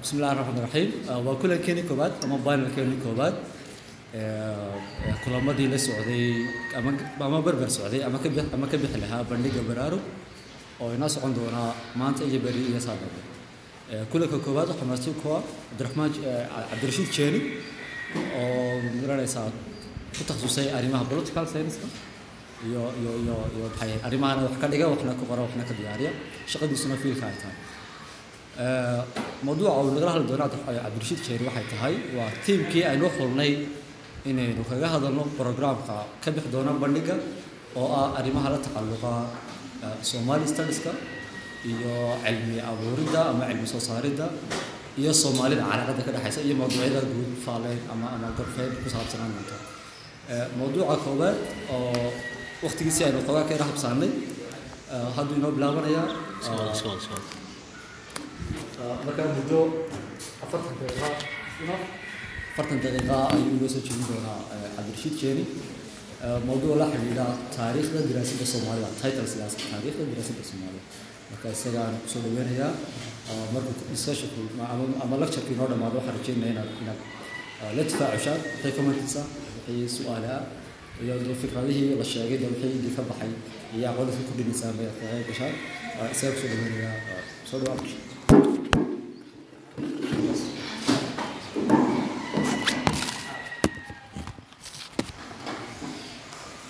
bismi illahi raxmaan raxiim uh, waa kulankeeni koowaad ama baynalkeeni koowaad. Uh, uh, Kulamadii la socday ama ama berber socday ama ka ama ka bixi lahaa bandhiga baraarug oo inoo socon doonaa maanta iyo beri iyo saadooda kulanka koowaad waxaa martiib ku ah cabdiraxmaan cabdirashiid jeeni oo garanaysaa ku takhasusay arrimaha political science-ka iyo iyo iyo iyo maxay arrimahana wax ka dhiga waxna ku qora waxna ka diyaariya. Shaqadiisuna fiilka ay tahay mawduuca uu nagala hadli doono cabdirashiid jeeri waxay tahay waa tiimkii aynu xulnay inaynu kaga hadalno programka ka bixi doona bandhiga oo ah arrimaha la tacalluqa somali studieska iyo cilmi abuuridda ama cilmi soo saaridda iyo soomaalida calaaqada ka dhexaysa iyo mawduucyada guud faaleyn ama ama gorfeed ku saabsanaan doonta mawduuca koowaad oo waqtigiisii aynu xoogaa ka yara habsaanay hadduu inoo bilaabanayaa markaa muddo afartan daqiiqa afartan daqiiqa ayuu uga soo jeedin doonaa cabdirashiid jeeni mawduuc la xidhiidha taariikhda diraasadda soomaalida title sidaas taariikhda diraasadda soomaalida marka isaga aan ku soo dhaweynayaa markuu discussionku ama lectureki inoo dhamaado waxaan rajeynaya inaad inaad la tifaacushaan wixii commentiisa wixii su'aale ah iyo dee fikradihii la sheegay dee wixii ka baxay iyo aqoonta ku dhinaysaan bay kaga gashaan isaga ku soo dhaweynayaa soo dhawaad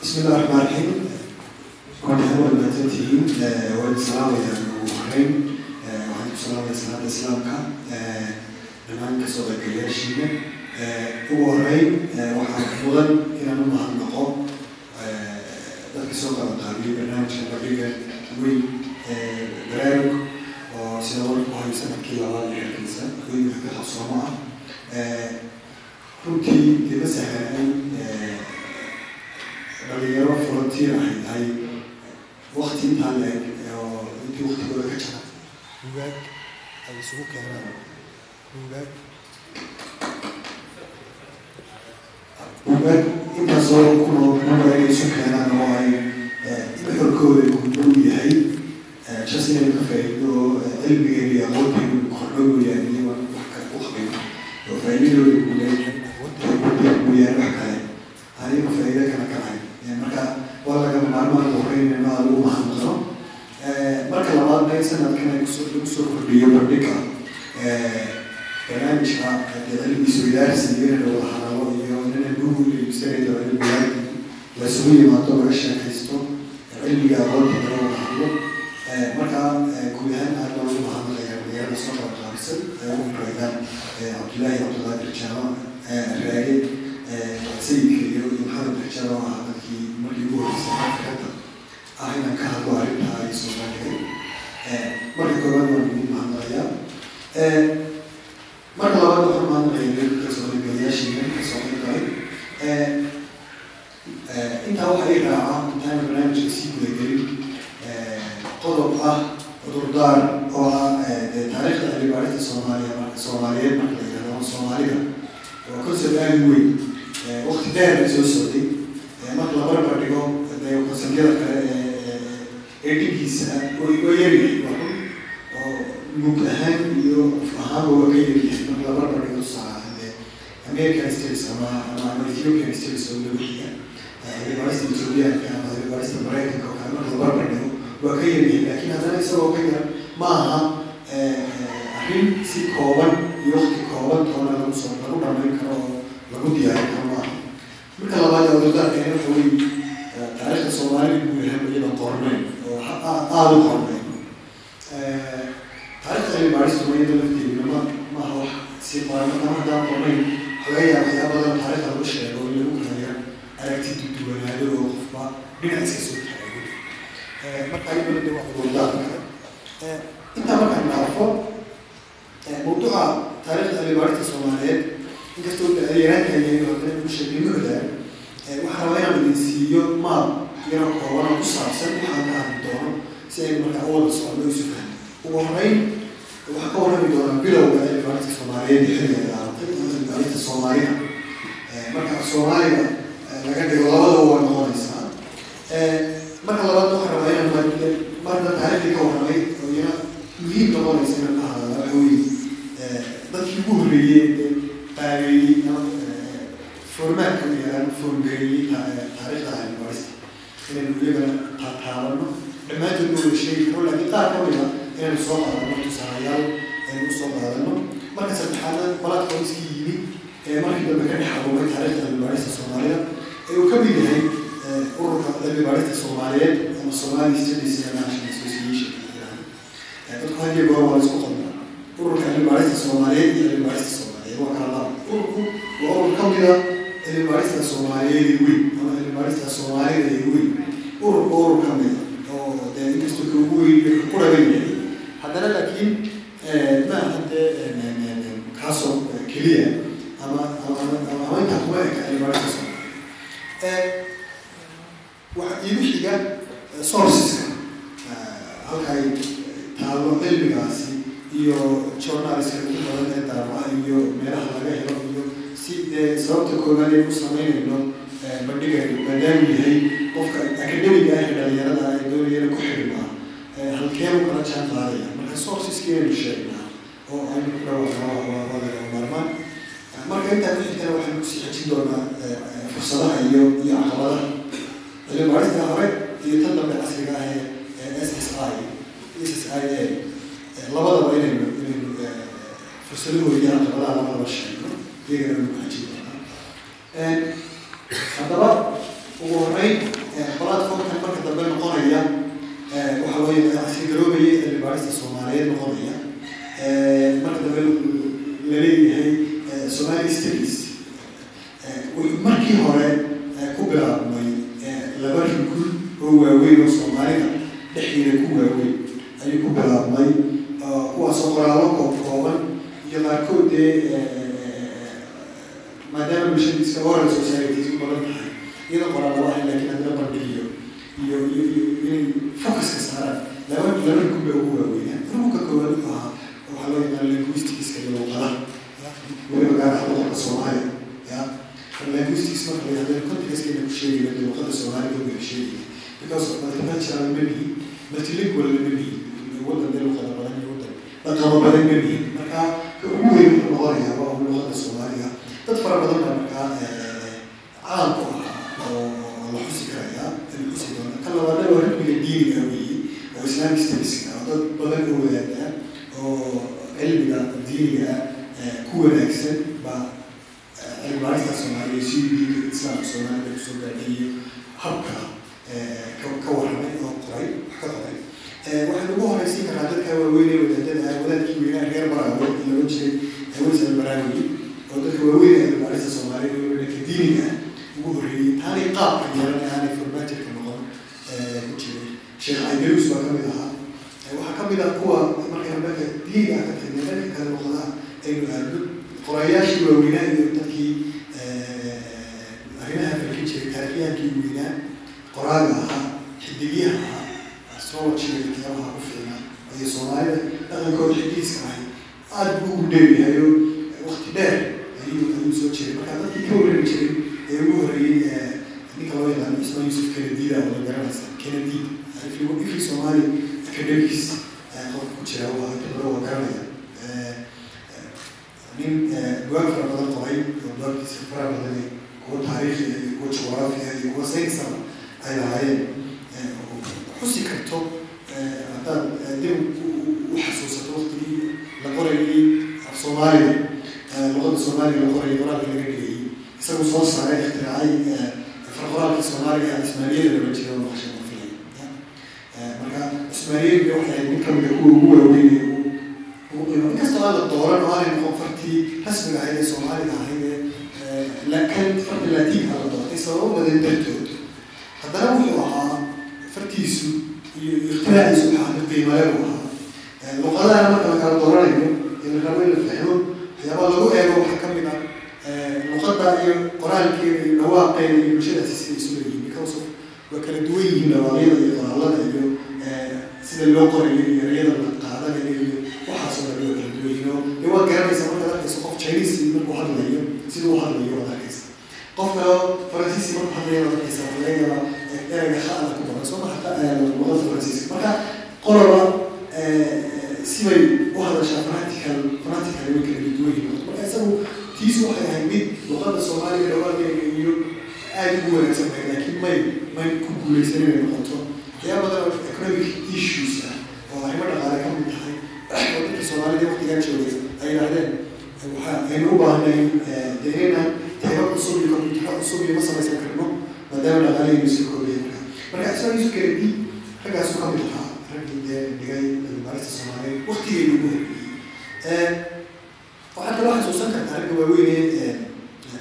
بسم الله الرحمن الرحيم كنت أول ما تنتهين والسلام يا المحرم وعليكم السلام يا سلام الإسلام كان لما كسر الجياشين هو الرئيم وحنا فضل إلى نوم النقاط ذلك سوق القابل برنامج القابل وي برامج وسنور وهي سنة كلا والي الكنيسة وي محكي حصومها كنت لبس هاي dhalinyaro frontier ahayd hay wakti intaa leeg oo intii waktigooda ka jara bugaag ay isugu keenaan bugaag bugaag intaasoo kunoo bugaag ay isu keenaan oo ay nuxurkooda uu yahay jas inay ka faa'iido cilmigeeda iyo aqoonteedu kordho weeyaan iyo wax kale ku qabin oo faa'iidadooda uu leeyahay aqoonteedu uu yahay wax kale aniga faa'iido kala kalahay marka waa lagama maarmaan horeynayno aada ugu mahadnaqo marka labaadna sanadkan ay ku soo lagu soo kordhiyo bandhiga barnaamijka cilmigiisa widaarsi inana wada hadalo iyo inana nugu iibsanaydo cilmigaadi lasugu yimaado laga sheekaysto cilmiga aqoonta laga wada hadlo marka guud ahaan aad baan ugu mahadnaqaya dhalinyarada soo qaabqaabisan ay ugu horeeyaan cabdullaahi cabdulqaadir jaama raage sayidka iyo maxamed xijaro ahaa dadkii markii ugu horeysay afrikada ah inaan ka hadlo arrinta ay soo bandhigay marka koowaad waan idin mahadnaqayaa marka labaad waxaan mahadnaqaya ka soo qaybgalayaashiina ka soo qaybgalay intaa waxaa ii raacaa intaan barnaamijka sii gudagelin qodob ah cudurdaar oo ah taariikhda cilmibaarinta soomaaliya soomaaliyeed marka la yidhahdo soomaalida waa concept aada u weyn waqti dheer ay soo socday marka la barbar dhigo dee konsantyada kale ee dhigiisa oo yaryahay oo mug ahaan iyo af ahaanba waa ka yaryahay marka la barbar dhigo tusaale dee american states ama ama ama ethiopian states oo lagu xiga ciidamarista ethiopianka ama ciidamarista maraykanka oo kale marka la barbar dhigo waa ka yaryahay laakiin haddana isagoo ka yar ma aha arrin si kooban iyo waqti kooban toona lagu soo lagu dhamayn karo oo lagu diyaarin karo maaha marka labaad ee wadadaarkeena waxa weeye taariikhda soomaalida guud ahaan iyada qornayn oo aada u qornayn taariikhda cilmi baarista iyada lafteeduna ma maaha wax si qoran ama haddaan qornayn yaaba waxyaa badan taariikhda lagu sheego in lagu kaleeya aragti duduwanaado oo qofba dhinac iska soo taago marka iyaduna de wadadaarka intaa markaan dhaafo mawduuca taariikhda cilmi baarista soomaaliyeed inkastoo yaraanka yahay bulshadnimada waxaa rabaa inaan siiyo maab yaro kooban oo ku saabsan waxaan ka hadli doono si ay markaa u wada isu fahmo ugu horeyn waxaan ka warrami doonaa bilowga cilmibaarinta soomaaliyeed iyo xilliga cilmibaarinta soomaalida marka soomaaliga laga dhigo labadaba waa noqonaysaa marka labaad waxaan rabaa inaan marna taariikhdii ka warramay oo muhiim noqonaysa inaan ka hadala waxa weeye horreeyey ee qaabeeyey ama formaadka u yeelaan formgareeyey taariikhda cilmibaarista inaynu iyagana taataabano dhammaantood ma wada sheegi karo laakiin qaar ka mid a inaynu soo qaadano tusaalayaal aynu u soo qaadano marka saddexaadna platformskii yimid ee markii dambe ka dhex abuuray taariikhda cilmibaarista soomaalida ee uu ka mid yahay ururka cilmibaarista soomaaliyeed ama somali studies international association dadku had iyo goor waa isku qodnaa ururka cilmibaarista soomaaliyeed iyo cilmibaarista soomaaliyeed waa kala laba cilmibaarista soomaaliyeed ee weyn ama cilmibaarista soomaalida ee weyn ururka urur ka oo dee inkastoo ka ugu weyn ku dhagan yahay haddana laakiin ma aha dee kaasoo keliya ama ama ama intaa kuma eka cilmibaarista soomaaliyeed waxaa iigu xiga sourceska halka ay taalo cilmigaasi iyo journaliska ugu badan ee daabaca iyo meelaha laga helo iyo si dee sababta koowaad ee u samaynayno bandhigaynu maadaamuu yahay qofka academiga ah ee dhalinyarada ee doonayana ku xidhnaa halkeenu kala jaan qaadaya marka sourceski aynu sheegnaa oo aynu ku dhawaaqaa maarmaan marka intaa ku xigtana waxaynu ku sii xejin doonaa fursadaha iyo iyo caqabadaha cilmibaarista hore iyo tan dambe casriga ah ee s s i s s i a labadaba inaynu inaynu fursadahooda iyo caqabadaha labadaba sheegno iyagana aynu ku xejin doonaa haddaba ugu horreyn platformkan marka dambe noqonaya waxaa loo yaqaan casri garoobaya cilmibaarista soomaaliyeed noqonaya marka dambe la leeyahay somali studies markii hore ku bilaabmay laba rugul oo waaweyn oo soomaalida dhexdeeda ku waaweyn ayuu ku bilaabmay kuwaasoo qoraallo koob kooban iyo qaarkood dee maadaama bulshada iska oral societies u badan tahay iyadoo qoraallo ahay laakiin haddana bandhigiyo iyo iyo iyo inay focuska saaraan laba laba rugul bay ugu waaweynaa rugulka koowaad wuxuu ahaa waxaa loo yaqaan linguisticska iyo luqadaha weliba gaar ahaan luqadka soomaaliya ya linguistics marka la yidhahdo contextkeena ku sheegayna dee luqada sheegaya because of multicultural mani multilingual mani wadan dee luqada badan iyo wadan dhaqamo badan mani marka ka ugu weyn wuxuu noqonayaa waa luqada soomaaliga dad fara badan baa markaa caan ku ah oo la xusi karaya la xusi doona kan labaadna waa rilmiga diiniga weeye oo islamic studieska oo dad badan oo wadaagaan oo cilmiga diiniga ku wanaagsan baa cilmibaarista soomaaliya si diinka islaamka soomaalida ku soo gaadhiyo habka ka warramay oo qoray wax ka qoray waxaan ugu horeysiin karaa dadka waaweyn ee wadaadada ah wadaadkii weynaa reer baraawe laga jiray awas albaraawi oo dadka waaweyn ee cilmibaarista soomaalida weynaka diiniga ah ugu horreeyey taanay qaabka yeelan aanay formatirka noqon ku jiray sheekh aidarus baa ka mid ahaa waxaa ka mid ah kuwa markayna dhanka diiniga ah ka tagnay dhanka kale luqadaha aynu aadno qorayaashii waaweynaa iyo dadkii arrimaha falkin jiray taarikhyahankii weynaa qoraaga ahaa xidigyaha ahaa astrologiga kitaabaha ku fiicnaa iyo soomaalida dhaqankooda xidiiska ahay aada buu ugu dheeryahay oo wakti dheer ayuu ayuu soo jiray marka dadkii ka warrami jiray ee ugu horreeyey ninka loo yaqaano ismaan yusuf kenedida oo la garanaysa kenedi ifri soomaali academics qofka ku jira waa khibro waa garanaya nin bugaag fara badan qoray oo bugaagtiisa fara badan kuwa taariikhiga iyo kuwa jugraafiga iyo kuwa saynsaba ay lahaayeen xusi karto haddaad dib u xasuusato waktigii la qorayay af soomaaliga luqada soomaaliga la qorayay qoraalka laga dhigayay isagu soo saaray ikhtiraacay farqoraalka soomaaliga cismaaniyada loola jeeda oo maqashay mafilay marka cismaaniyada waxay mid kamida kuwa ugu waaweyn inkastoo aan la dooran oo aanay noqon fartii rasmiga ahayd ee soomaaliga ahayd ee laakiin farta laatiinka la doortay sababo badan dartood haddana wuxuu ahaa fartiisu iyo ikhtiraacdiisu waxaa qiimale buu ahaa. Luqadaha marka la kala ee la rabo in la fahmo waxyaabaa lagu eego waxaa ka mid ah luqadda iyo qoraalkeeda iyo dhawaaqeeda iyo bulshadaasi siday isu leeyihiin because waa kala duwan yihiin dhawaaqyada iyo qoraalada iyo sida loo qorayo iyo ereyada la qaadanayo iyo waxaasoo dhan waa kala duwan yihiin oo dee waad garanaysaa markaad arkayso qof chinese markuu hadlayo siduu u hadlayo waad arkaysa qof kale faransiisi markuu hadlayo arkaysa waxa laga yaabaa ereyga ku badan soo maha luqada faransiiska marka qoloba sibay u hadashaa practical practical way kala duwan yihiin marka bilowgiisu waxay ahayd mid luqada soomaaliga dhawaalkeega iyo aada ugu wanaagsan tahay laakiin may may ku guuleysan inay noqoto. Waxyaaba badan oo economic issues ah oo arrimo dhaqaale ka mid tahay oo dadka soomaalida waqtigan joogay ay yidhahdeen waxa aynu u baahnay dee inaan tayro cusub iyo kombiyuutaro cusub iyo ma samaysan karno maadaama dhaqaalahaynu sii koobayan marka isaga isu keendi raggaasu ka mid ahaa raggii dee dhigay cilmibaarista soomaaliyeed waqtigeedu ugu horreeyey waxaad kaloo xasuusan kartaa ragga waaweyne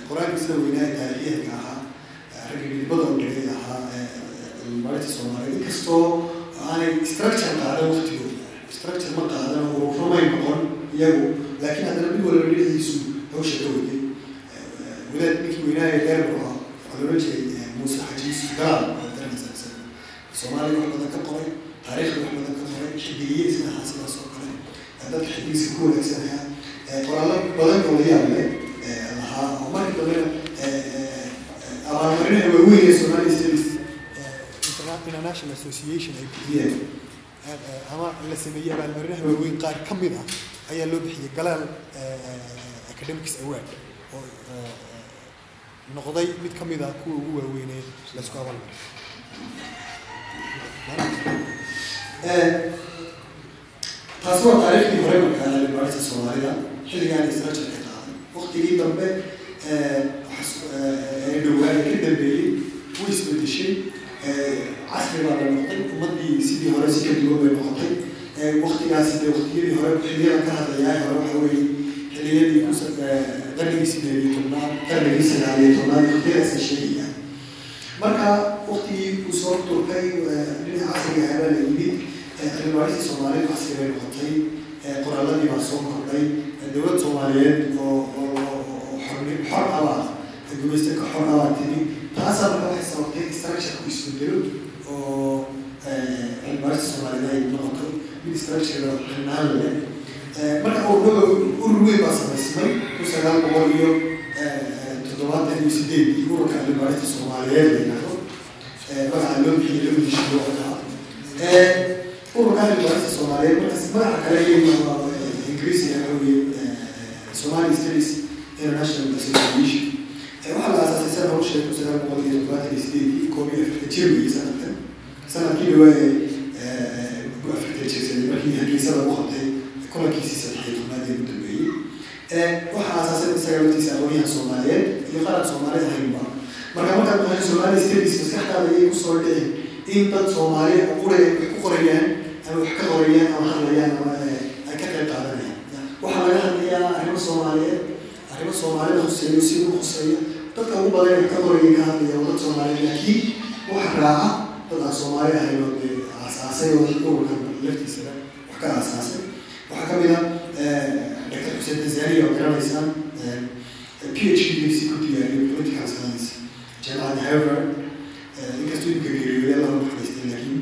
qoraalka sida weynaa ee taariikhiyadka ahaa midibada u dhigay ahaa cilmibaarista soomaaliyeed. Inkastoo aanay structure qaadan waqtigooda structure ma qaadan oo rumay noqon iyagu laakiin haddana mid walba dhinaciisu hawsha ka waday wadaad ninkii weynaa ee dheer buu ahaa waxaa loola jiray muuse xajiis isaga soomaaliya wax badan ka qoray taariikhda wax badan ka qoray xidigiye isna ahaa sidaas oo kale dadka xidigiisa ku wanaagsanaya qoraallo badan oo la yaab leh lahaa oo markii dambena abaalmarinaha waaweyn ee Somali Studies International Association ay bixiyeen. Ama la sameeyey abaalmarinaha waaweyn qaar ka mid ah ayaa loo bixiyey galaal academics award oo noqday mid ka mid ah kuwa ugu waaweynee la isku abaalmariyo taasi waa taariikhdii hore markaa soomaalida xilligaan structure ka qaaday waqtigii dambe ee ka dambeeyey wuu isbedeshay casri baa la noqday ummaddii sidii hore si ka duwan bay noqotay waqtigaasi dee waqtiyadii hore xilliyada ka hadlayaa hore waxa weeye xilliyadii ku qarnigii sideed iyo tobnaad qarnigii sagaal iyo tobnaad waqtiyadaasa sheegaya marka waqtigii uu soo turkay dhinaca casriga ahaa la yimid cilmibaarista soomaalida casri bay noqotay qoraaladii baa soo kordhay dowlad soomaaliyeed oo xor abaa gumaysta ka xor abaa timi taasaa marka waxay sababtay structure ku isbedelo oo cilmibaarista soomaalida ay noqoto mid structure xirnaan leh. Marka ururada urur weyn baa samaysmay kun sagaal boqol iyo toddobaatan iyo sideed ururka cilmibaarista soomaaliyeed la yidhahdo magaca loo bixiyay loo dishiyo ahaa ururka cilmibaarista soomaaliyeed markaas magaca kale iyo ingiriisiga xoogiye Somali Studies International Association waxaa la aasaasay sana hor sheeg kun sagaal boqol iyo toddobaatan iyo sideedii koob iyo afarta jir weeye sanadkan sannadkii dhawaaye ku afarta jirsaday markii hargeysa lagu qabtay kulankiisii saddex iyo tobnaad ee ugu dambeeyey waxaa aasaasay isaga laftiisa aqoonyahan soomaaliyeed iyo qaran soomaaliyed ahaynba marka markaad maqasho Somali Studies maskaxdaada ayay ku soo dhici in dad Soomaali ah qura wax ku qorayaan ama wax ka qorayaan ama hadlayaan ama ay ka qayb qaadanayaan waxaa laga hadlayaa arrimo Soomaaliyeed arrimo Soomaalida khuseeyo si uu khuseeyo dadka ugu badan ka ka hadlaya waa dad laakiin waxa raaca dad aan Soomaali ahayn oo dee aasaasay oo ururkan laftiisa wax ka aasaasay waxaa ka mid ah Dr. Xuseen Tanzania oo garanaysaan PhD-giisi ku diyaariyay political jaamacadda Harvard inkastoo imika geeriyooday lama maxkaystay laakiin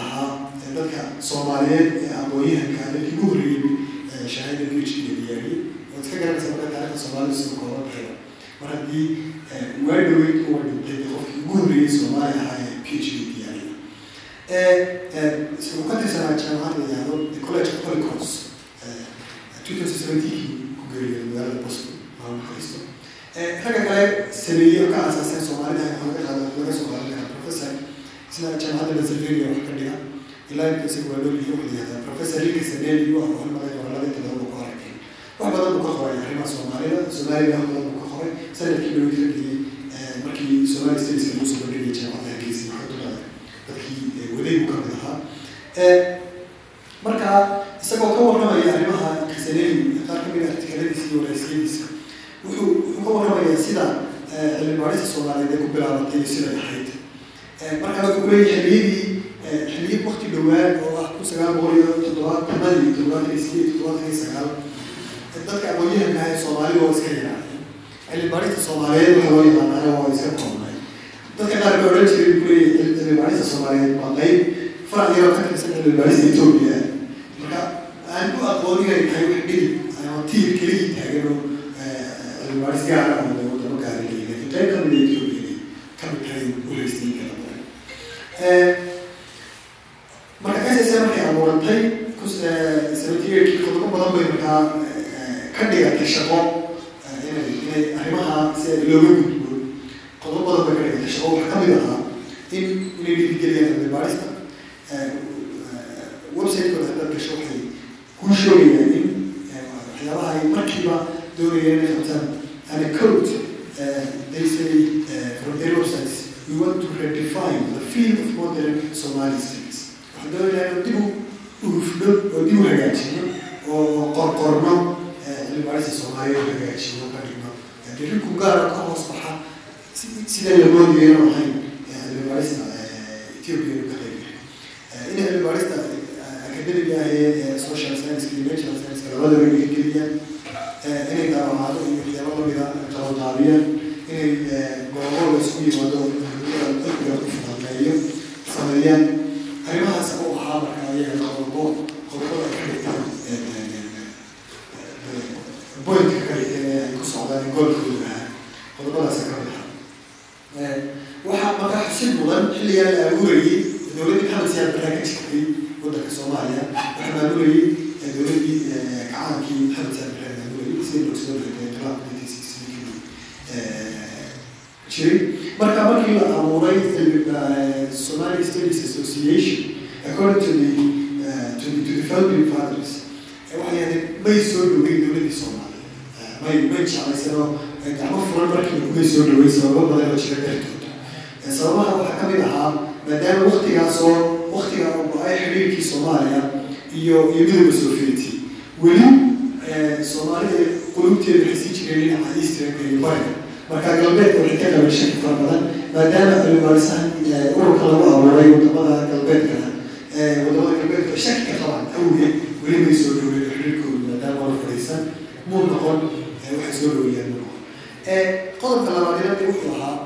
ahaa dadka Soomaaliyeed ee aqoonyahanka dadkii ugu horreeyey shahaada PhD-ga diyaariyey oo iska garanaysa marka taariikhda Soomaalida sida kooban tahay mar haddii waa dhaweyd uu dhintay qofkii ugu horreeyey Soomaali ahaa ee PhD diyaariya wuxuu ka tirsanaa jaamacad la yihahdo the College of Holy Cross 2017 ku geeriyooday magaalada Boston maamul haysto ragga kale sameeyey oo ka aasaaseen Soomaalida waxaa laga qaada laga soo qaadan karaa professor isna jaamacadda Pennsylvania wax ka dhiga ilaa inta isagu waa loo lihi wuxuu yihahdaa professor Rika Saneli waa oo magay qoraalada inta badan ku arkay wax badan buu ka qoray arrimaha Soomaalida Soomaalida wax badan buu ka qoray sannadkii loo dhigay markii Somali Studies lagu soo bandhigay jaamacadda Hargeysa waxaa dulada dadkii waday buu ka mid ahaa marka isagoo ka warramaya arrimaha Saneli qaar ka mid ah artikaladiisa iyo waraysiyadiisa wuxuu wuxuu ka warramayaa sida cilmi baarista Soomaaliyeed ay ku bilaabatay iyo sida ay ahayd marka wuxuu leeyahay xilliyadii waqti dhowaan oo ah kun sagaal boqol iyo toddobaatanadii toddobaatan iyo toddobaatan iyo sagaal dadka aqoonyahanka ah ee Soomaalida waa iska yaraadeen cilmi Soomaaliyeed waxaa loo yaqaanaa waa iska koobnay dadka qaar baa odhan jiray buu leeyahay cilmi Soomaaliyeed waa qayb farac yaroo ka tirsan cilmi Etoobiya marka aan ku aqoon inay tahay wax dhigi ama tiir keligii taagan oo cilmibaaris gaar ah oo ah leeyahay qayb ka mid ah Ethiopia ka mid tahay guulaystay kala badan marka SSM markay abuurantay sabatiyeerkii qodobo badan bay markaa ka dhigatay shaqo inay si looga gudbo qodob badan bay ka dhigay shaqo waxaa ka mid ahaa in inay dhiirigeliyaan cilmi baarista website-kooda haddaad gasho waxay kuu sheegayaan in waxyaabaha ay markiiba doonayeen inay qabtaan and a code uh, they say uh, from their websites we want to redefine the field of modern Somali studies waxaan doonayaa inuu dib u hufno oo dib u hagaajino oo qorqorno cilmi baarista soomaaliya u hagaajino ka dhigno dirinku gaara ka hoos baxa sida la moodaya inuu ahayn cilmi baarista ethiopia ka qayb in cilmi baarista academiga ah ee social science iyo natural science labadaba dhiirigeliyaan inay daawacado iyo waxyaabo lamida qaladaabiyaan inay goobo la isku yimaado cilmiga u fudameeyo sameeyaan arrimahaas u ahaa marka ayaga qodobo qodobada ka dhigtaan boynka ka dhigtan ee ay ku socdaan goolkooda ahaa qodobadaas ka mid ah waxaa marka xusid mudan xilligaa la abuurayay dowladdii maxamed siyaad barraa ka jirtay waddanka soomaaliya waxaa maamulayay dowladdii kacaankii maxamed siyaad barraa maamulayay sida loo soo reebay inqilaab nineteen sixty jiray marka markii la abuuray Somali Studies Association according to the uh, to the to the founding fathers waxay ahayd may soo dhaweyn dowladdii soomaaliya may may jeclaysanoo gacmo furan markii kumay soo dhaweyn sababo badan oo jira dartood sababaha waxaa ka mid ahaa maadaama waktigaasoo waktiga uu go'ay xidhiirkii soomaaliya iyo iyo midowda sovieti. Weli soomaalida qulubteeda waxay sii jireen dhinaca easternka iyo bariga marka galbeedka waxay ka qaban shaki fara badan maadaama cilmibaarisahan ururka lagu abuuray waddamada galbeedkana waddamada galbeedka shaki ka qabaan awgeed weli may soo dhaweyn xidhiirkooda maadaama wala fadhiisan muu noqon waxay soo dhaweeyaan muu noqon qodobka labaadina wuxuu ahaa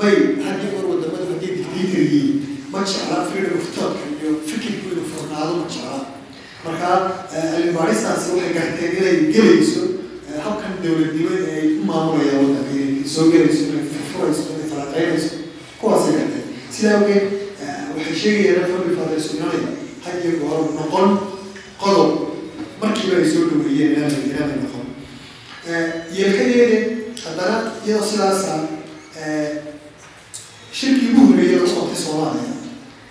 may haddii or wadamadu haddii dictator yihiin ma jecla freedom of thought iyo fikirku inuu furnaado ma jecla marka cilmibaaristaasi waxay garteen inay gelayso habkan dowladnimo ay u maamulayaan waddanka inay soo gelayso inay furfurayso inay falaqeynayso kuwaasay garteen sidaa awgeed waxay sheegayaan family fathers inanay had iyo goor noqon qodob markiiba ay soo dhaweeyeen inaanay inaanay noqon yeelkadeeda haddana iyadoo sidaasa shirkii ugu horreeyay lagu qabtay soomaaliya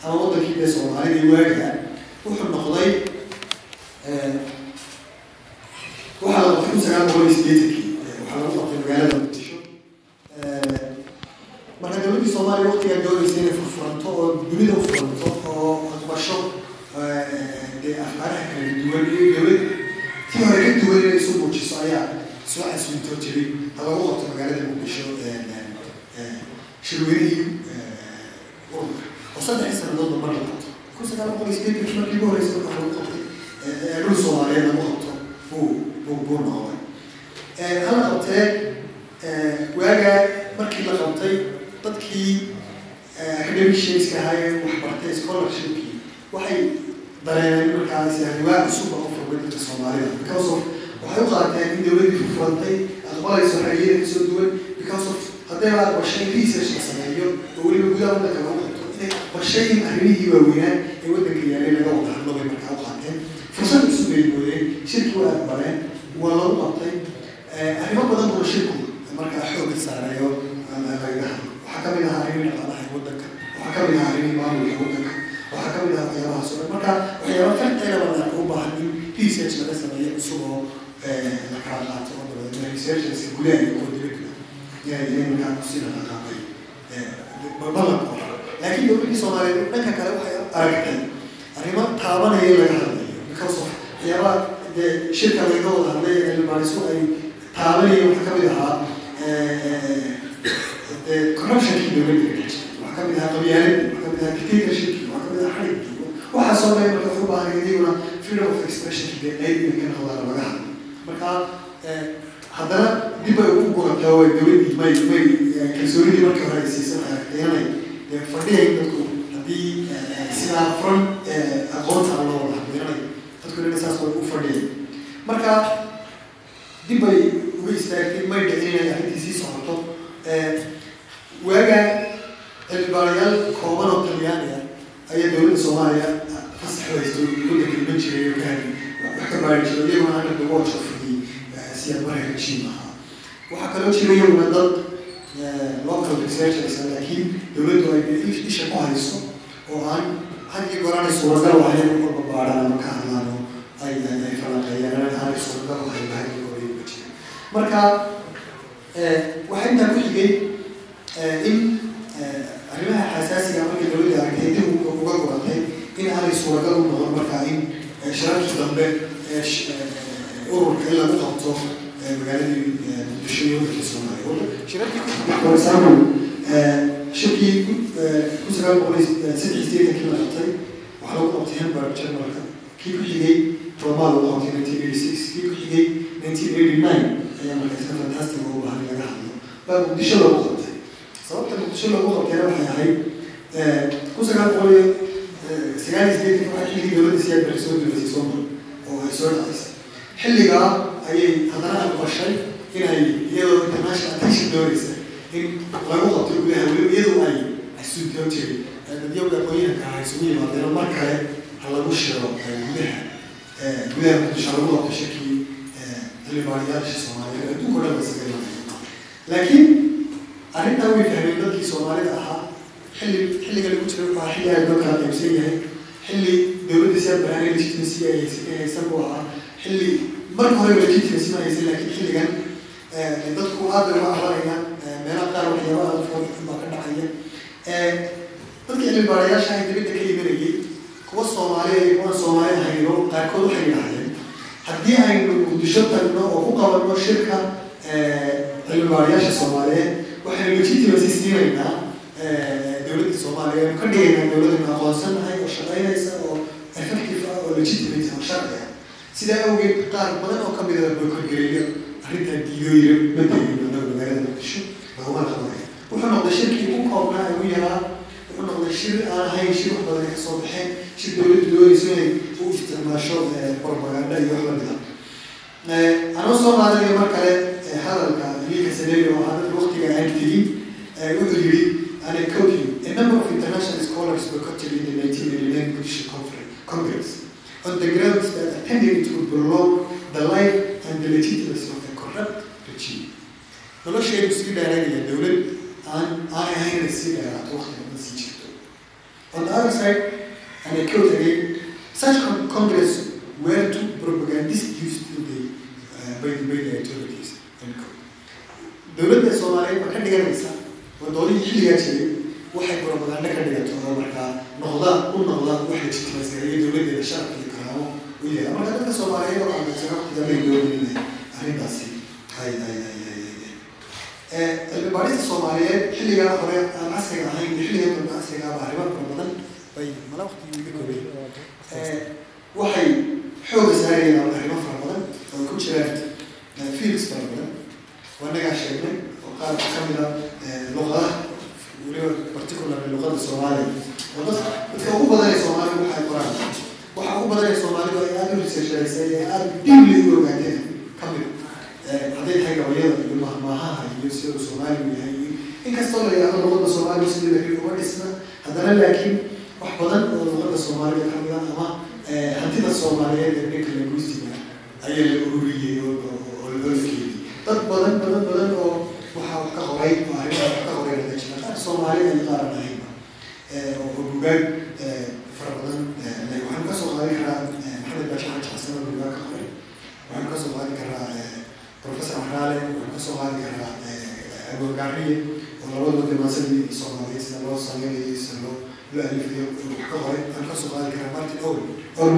ama waddankii dee soomaalida waagaa wuxuu noqday waxaa la kun sagaal boqol iyo sideetankii waxaa lagu qabtay magaalada muqdisho. Marka dowladdii soomaaliya waqtigaa doonaysa inay furfuranto oo dunida u furanto oo aqbasho dee afkaaraha kala duwan iyo dowlad tii hore ka duwan inay isu muujiso ayaa soo caswintoo jiray ha lagu qabto magaalada muqdisho shirweynihii ururka oo saddexdii sanadoodba mar la qabto. Kun sagaal boqol iyo sideetankii markii ugu horreysay waxa lagu qabtay. Dhul soomaaliyeed lagu qabto buu buu buu noqday hala qabtee waaga markii la qabtay dadkii academicianska ahaa ee waxbartay scholarshipkii waxay dareeneen markaas riwaa cusub oo furmay dadka soomaalida because of waxay u qaateen in dowladdii furfurantay aqbalayso ra'yiyada ka soo duwan because of hadday la aqbashay research la sameeyo oo weliba gudaha waddanka lagu qabto inay aqbashay arrimihii waaweynaa ee waddanka yaalay laga wada hadlo bay markaa u qaateen. Fursad cusub bay moodeen shirki waa aqbaleen waa lagu qabtay arrimo badan oo shirku markaa xoogga saarayo lagaga hadlo waxaa ka mid ahaa arrimihii dhaqaalaha ee waddanka waxaa ka mid ahaa arrimihii maamulka waddanka waxaa ka mid ahaa waxyaabahaas marka waxyaaba farteeda badan u baahan in research laga sameeyo cusub oo la kala qaato oo dabadeedna researcherska gudaha iyo kuwa dibadda inay markaa ku sii dhaqaaqaaqay ballan oo laakiin dowladdii soomaaliyeed dhanka kale waxay aragtay arrimo taabanaya laga hadlayo because waxyaabaha dee shirka laga wada hadlay cilmibaarisku ay taabanaya waxaa ka mid ahaa dee corruptionkii dowladda ka jirta waxaa ka mid ahaa qabyaaladii waxaa ka mid ahaa dictatorshipkii waxaa ka mid ahaa xadhigkii waxaasoo dhan marka wuxuu freedom of expressionkii dee qayb inay ka noqdaan laga hadlo marka haddana dib ay ugu guratay oo dowladdii may may kalsoonidii markii hore ay siisan aragtay inay dee fadhiyay dadku haddii sidaa furan aqoonta loo inay saas way u fadhiyay marka dib bay uga istaagtay may dhicin inay sii socoto waaga cilmibaarayaal kooban oo talyaani ah ayaa dowladda soomaaliya fasax haysto kaloo jira iyaguna dad local researchers laakiin dowladdu ay isha ku hayso oo aan had iyo goor aanay suuragal ahayn in baadhaan ama ka hadlaan ay ay falanqeeyaan marka waxaa intaa ku xigay in arrimaha xasaasiga markii dowladda aragtay dib uga goratay in aanay suuragal u noqon markaa in shirarkii dambe ururka in lagu qabto magaaladii muqdisho iyo waddanka soomaaliya shirarkii for example shirkii kun sagaal boqol saddex sideetankii la qabtay waxaa lagu qabtay hamburg generalka kii ku xigay roma lagu qabtay nineteen eighty six kii ku xigay nineteen eighty nine ayaa markaasna fantastic ugu baahan laga hadlo baa muqdisho lagu qabtay sababta muqdisho lagu qabtayna waxay ahayd kun sagaal boqol iyo sagaal iyo sideetanki waxaa xilligii dowladda siyaad bari soo dulasay soomar oo ay soo dhacaysay xilligaa ayay haddana aqbashay inay iyadoo international attention doonaysa in lagu qabto gudaha weliba iyadoo ay xasuuntoo jiray dadyowga aqoonyahanka ah isugu yimaadeen mar kale ha lagu shiro gudaha gudaha muqdisho lagu qabto shirkii xildhibaanayaasha soomaaliyeed adduunka o dhan basaga imanaya laakiin arrintaa way fahmeen dadkii soomaalida ahaa xilli xilliga lagu jiro waxaa xilli aad loo kala qaybsan yahay xilli dowladda siyaad baraanay legitimacy ay haysatay haysan buu ahaa xilli marka hore legitimacy ma haysan laakiin xilligan dadku aad bay uga aranayaan meelaha qaar waxyaaba aad foolxun baa ka dhacaya dadkii cilmi baarayaasha ay dibadda ka imanayay kuwa soomaaliya iyo kuwan soomaali ahayno qaarkood waxay yidhaahdeen haddii aynu muqdisho tagno oo ku qabanno shirka cilmi baarayaasha soomaaliyeed waxaynu legitimacy siinaynaa dowladda soomaaliya aynu ka dhigaynaa dowladaynu aqoonsanahay oo shaqaynaysa oo effective ah oo legitimate oo sharci ah. Sidaa awgeed qaar badan oo ka mid ah bokorgareeyo arrintaa diidooyira ma tegin anaga magaalada muqdisho laguma qabanaya wuxuu noqday shirkii ugu koobnaa ugu yaraa. Wuxuu noqday shir aan ahayn shir wax badan ka soo baxeen shir dowladdu doonayso inay u isticmaasho propaganda iyo wax la mid ah anoo soo qaadanayo mar kale hadalka liika saneeri oo ahaa dadka waqtiga aan tegin wuxuu yidhi you, a number of international scholars boycotted in the 1989 British Congress. On the grounds that attending it prolong the life and the legitimacy of a corrupt regime. nolosheedu sii dheeraynaya dowlad aan aan ahayn inay sii dheeraato waqtiga ma sii jirto on the other side and I quote again such con congress were to propagandist used to the uh, by the authorities dowladda soomaaliyeed ma ka dhiganaysa? Wadoodihii xilligaa jiray waxay propaganda ka dhigato oo markaa noqda u noqda wax legitimaysgareeya dowladdeeda sharaf iyo karaamo u yahay marka dadka soomaaliyeed oo aaminsan waqtiga bay doonayeen inay arrintaasi cilmi baarista soomaaliyeed xilligaa hore aan casriga ahayn iyo xilliga dambe casriga ah arrimo fara badan waxay xooga saarayaan arrimo fara badan oo ku jiraan fields fara badan. Waa nagaa sheegnay oo qaar ka mid a luqadaha weliba particularly luqada soomaaliya oo dad dadka ugu badan ee soomaaliga waxay qoraan. Waxa ugu badan ee soomaalidu ay aada u researcharaysay ee aada deeply u ogaateen ka mid hadday tahay gabayada iyo mahmaahaha iyo sida uu soomaaligu yahay. Inkastoo la yidhahdo luqada soomaaliga sidii la uma dhisna haddana laakiin wax badan oo luqada soomaaliga ka mid a ama hantida soomaaliyeed ee dhanka linguistiga ayaa la ururiyey oo oo loo keediyey dad badan badan badan oo waxaa wax ka qoray oo arrimaha ka qoray laga qaar soomaaliya iyo qaar aan ahaynba oo bugaag fara badan waxaan ka soo qaadi karaa maxamed baashi xaji xasan oo bugaag ka qoray waxaan ka soo qaadi karaa professor maxraale waxaan ka soo qaadi karaa agogaariye oo labadaba dimaasadii soomaaliyeed sida loo sameynayay sida loo loo alifayo wax ka qoray waxaan ka soo qaadi karaa martin owen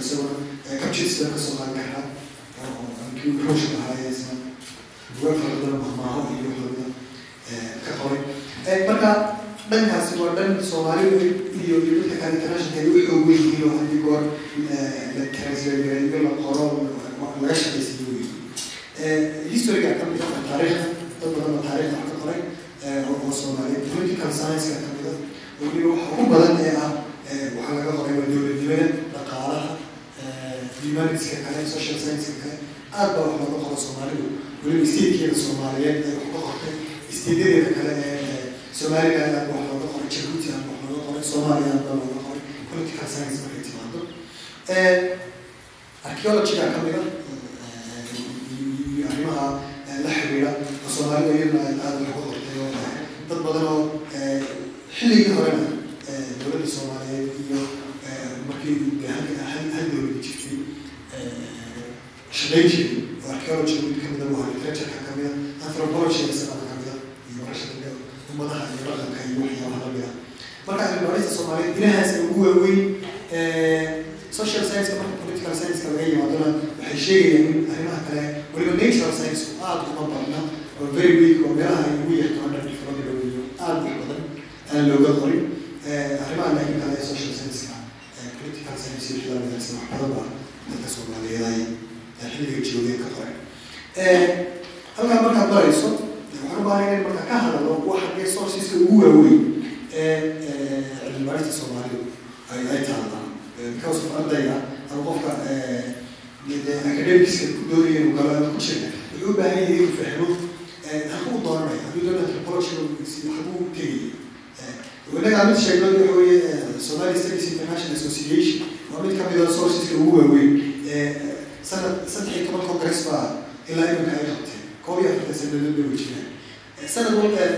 isaguna kabjidsa ka soo qaadi karaa kii ruushka ahaa isna bugaag fara badan mahmaaho iyo waxooda ka qoray marka dhankaasi waa dhan soomaalidu iyo dadka kale internationalka u xoog weyn yihiin oo haddii goor la translategareeyo la qoro laga shaqaysiyo wey historyga ka mid ah taariikhda dad badan oo taariikhda wax ka qoray oo soomaaliyeed political science-ka ka mid ah oo weliba waxa ugu badan ee ah waxaa laga qoray waa dowladnimada dhaqaalaha humanitiska kale social science-ka kale aad baa wax looga qoro soomaalidu weliba statekeeda soomaaliyeed ay wax ka qortay stateyadeeda kale ee somaliland aad wax looga qoray jabuuti aad wax looga qoray soomaaliya aad baa looga qoray political science markay timaado archaeologyga ka mid a iyo arrimaha la xiriira soomaalida iyaduna ay aada wax ku qortay oo dad badan oo xilligii horena dowladda soomaaliyeed iyo markii hal hal dowladda jirtay shaqayn jiray oo archaeology mid kamida waa literatureka kamida anthropology sanada kamida iyo barashada ummadaha iyo dhaqanka iyo waxyaabaha lamida marka cilmibaarista soomaaliyeed ilahaas ugu waaweyn social science marka political science laga yimaadona waxay sheegayaan in arrimaha kale weliba natural science aada uma badna oo very weak oo meelaha ay ugu under development iyo aada wax badan aan looga qorin arrimaha laakiin kale social science-ka political science iyo wixii lamida wax badan baa dadka soomaaliyeed xilliga joogeen ka halkaa markaad barayso waxaan u baahan in marka ka hadalo waxa ee sourceska ugu waaweyn ee cilmibaarista soomaalidu ay taalaan. Because of ardayga ama qofka academicska ku doonaya inuu galo ama ku jira wuxuu u baahan yahay inuu fahmo halkuu doonanaya hadduu doona anthropology halkuu tegaya inaga mid sheegno waxa weeye Somali Studies International Association waa mid ka mid ah sourceska ugu waaweyn sanad iyo toban congress baa ilaa iminka ay qabteen koob iyo afartan sanadood bay jiraan sanad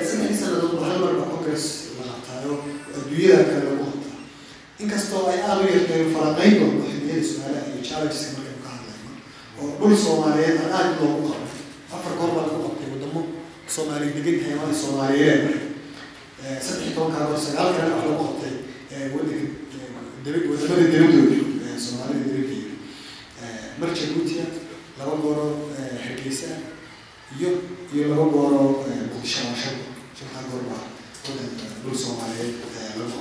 saddexdii sanadood hal mar baa congress la qabtaayo adduunyada kale lagu qabtaa inkastoo ay aada u yarteen faraqayn doonto xilliyada su'aalaha iyo challengeska markaynu ka hadlayno oo dhul soomaaliyeed aan aada loogu qabo afar goor baa lagu qabtay wadamo soomaali degan tahay ama soomaaliyeed saddex iyo tobankaa goor sagaal kale wax lagu qabtay wadanka waddamada dawladooda soomaalida dawladdeeda mar jabuutiya laba gooro hargeysa iyo iyo laba gooro muqdisho ama shan wadanka dhul soomaaliyeed lagu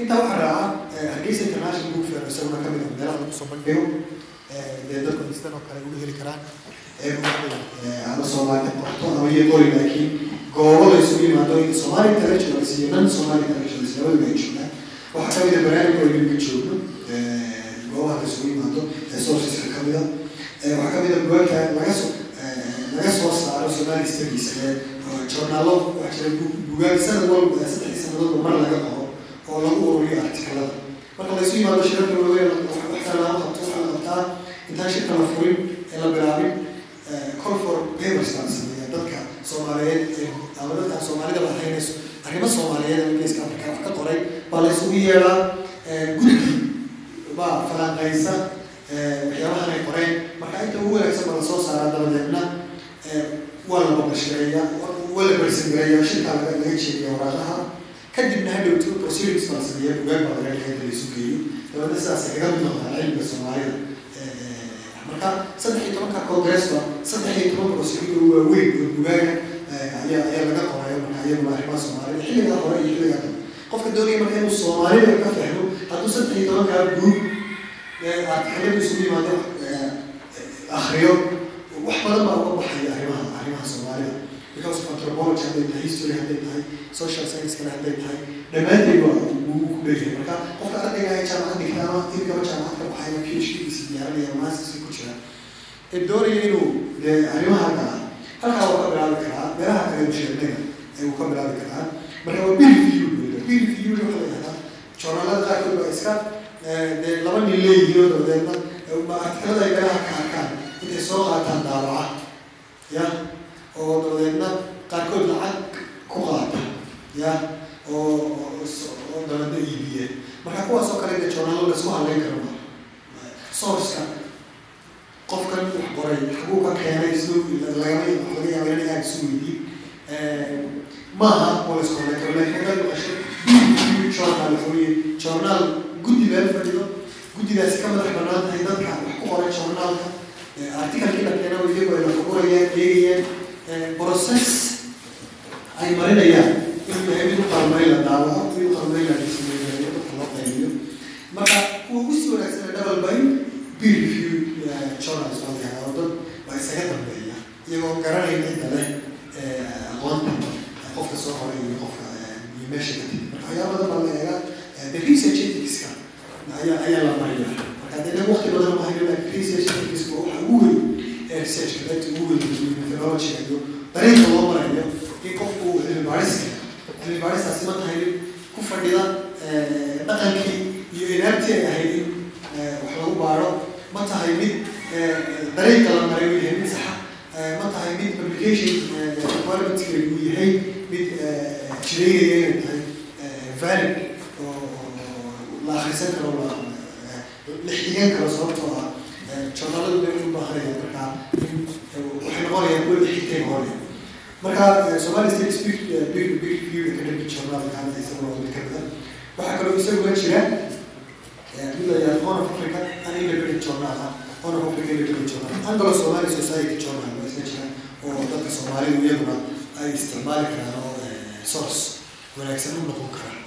intaa waxaa raaca hargeysa international book fair isaguna ka mid ah meelaha lagu soo bandhigo dee dadku instan oo kale uga heli karaan ama soomaali qorto ama iyo qori laakiin goobo la isugu yimaado soomaali intellectuals iyo non somali intellectuals labadaba ay joogaan waxaa ka mid ah barnaamijka oo iminka joogno goobaha la isugu yimaado ee sourceska ka mid ah waxaa ka mid ah bugaagta laga soo laga soo saaro somali studies journalo waxaa jira bugaag sanad walba saddexdii sanadoodba mar laga qoro oo lagu ururiyo artikalada marka la isu yimaado shirarka waaweyn waxaa laga qabto waxaa la qabtaa intaan shirka la furin ee la bilaabin call for papers baan sameeya dadka soomaaliyeed ama dadka soomaalida la haynayso arrimo soomaaliyeed ama geeska afrika wax ka qoray baa la isugu yeedhaa guddi baa falanqaysa waxyaabahan ay qoreen marka inta ugu wanaagsan baa la soo saaraa dabadeedna waa la babashireeya waa la barsangareeya shirkaa laga laga jeediya waraaqaha kadibna hadhowto proceedings baa la sameeya bugaag baa laga dhigay inta la isu geeyo dabeedna sidaas kaga mid noqdaan cilmiga soomaalida marka saddex tobanka congressba saddex toban oo waaweyn oo bugaaga ayaa ayaa laga qorayo marka iyaguna arrimaha soomaalida xilligaa hore iyo xilligaa dambe qofka doonaya marka inuu soomaalida ka fahmo hadduu saddex iyo tobankaa guud artikaladu isugu yimaado akriyo wax badan baa uga baxaya arrimaha arrimaha soomaalida because of anthropology hadday tahay history hadday tahay social science kale hadday tahay dhammaanteed waa uu ku dheeyahay marka qofka ardayga ay jaamacad dhigta ama tilkaba jaamacad ka baxay ama phd giisa diyaarinaya masterska ku jira ee doonaya inuu dee arrimaha kala halkaa uu ka bilaabi karaa meelaha kale musheegnaga ayuu ka bilaabi karaa marka waa peer review waxaa la yidhahdaa journalada qaarkood baa iska dee laba nin leeyihiin oo dabeedna artikalada ay meelaha ka arkaan intay soo qaataan daabaca ya oo dabadeedna qaarkood lacag ku qaata ya oo oo dabeedna iibiya marka kuwaas oo kale dee journalo la isku haleyn karo ma sourceka qofkan wax qoray xaguu ka keenay siduu lagama laga yaaba in aad isu weydiin maaha oo la isku haleyn karo. Laakiin haddaad maqasho journal furiye journal guddi meel fadhido guddigaasi ka madax bannaan tahay dadka wax ku qoray journaalka articalkii la keeno iyagu ay lafagurayaan eegayaan process ay marinayaan. Inuu yahay mid u qalmay la daawaco la loo qaybiyo marka kuwa ugu sii wanaagsan double by peer journals oo dad waa isaga dambeeya iyagoo garanaya inta leh aqoonta qofka soo horay iyo qofka iyo meesha ka timi marka waxyaaba badan baa la eegaa the research ethicska ayaa ayaa la mariya marka dee waqti badan ma hayo research ethicska waxa ugu weyn dadka ugu weyn methodology iyo dariiqa loo marayo in qofku cilmi baariska cilmi baaristaasi ma tahay ku fadhida dhaqankii iyo inaabtii ay ahayd in wax lagu baaro ma tahay mid dariiqa la maray uu yahay mid saxa ma tahay mid publication requirements-ka uu yahay mid jireynaya inay tahay valid oo la akhrisan karo la xigan karo sababtoo ah journaladu bay u baahanayaan markaa waxay noqonayaan kuwa xigtay noqonaya marka somali state speak big big view academic journal kan isaguna waa mid ka mid ah waxaa kaloo isaguna jira mid la yihahdo horn of africa an independent journal ah horn of africa independent journal anglo somali society journal waa isla jira oo dadka soomaalidu iyaguna ay isticmaali karaan oo source wanaagsan u noqon karaan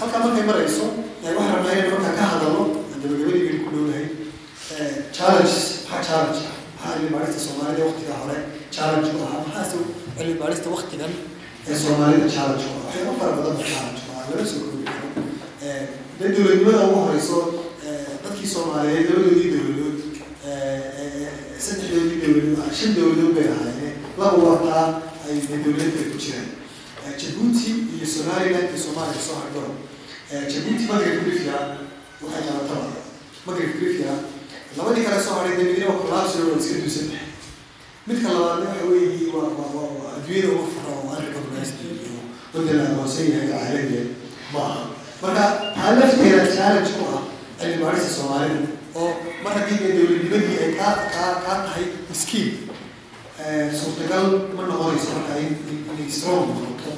halkaa markay marayso waxaan rabnaa inaynu markaa ka hadalno gabagabadii ku dhownahay challenges maxaa challenge. Ah maxaa cilmi baarista soomaalida waqtiga hore challenge u ahaa. Maxaase cilmi baarista waqtigan ee soomaalida challenge u ah waxyaaba fara badan ba challenge u ah lama soo koobi karo. De dowladnimada ugu horeyso dadkii soomaaliyeed labadoodii dowladood saddexdoodii dowladood shan dowladood bay ahaayeen. Laba wataa ay dowladda ku jiraan jabuuti iyo somaliland iyo soomaaliya soo hardho jabuuti magrib grifia waxay qabataba magrib grifia labadii kale soo midna waa collapsio oo iska duusan midka labaadna waxa weeye waa waa waa waa adduunyada uga fara oo aan recognized iyo waddan la aqoonsan yahay caalamiya ma aha marka taa lafteeda challenge ku ah cilmi baarista soomaalida oo mar haddii dee dowladnimadii ay kaa kaa kaa tahay miskiin. Suurtagal ma noqonayso marka in inay strong noqoto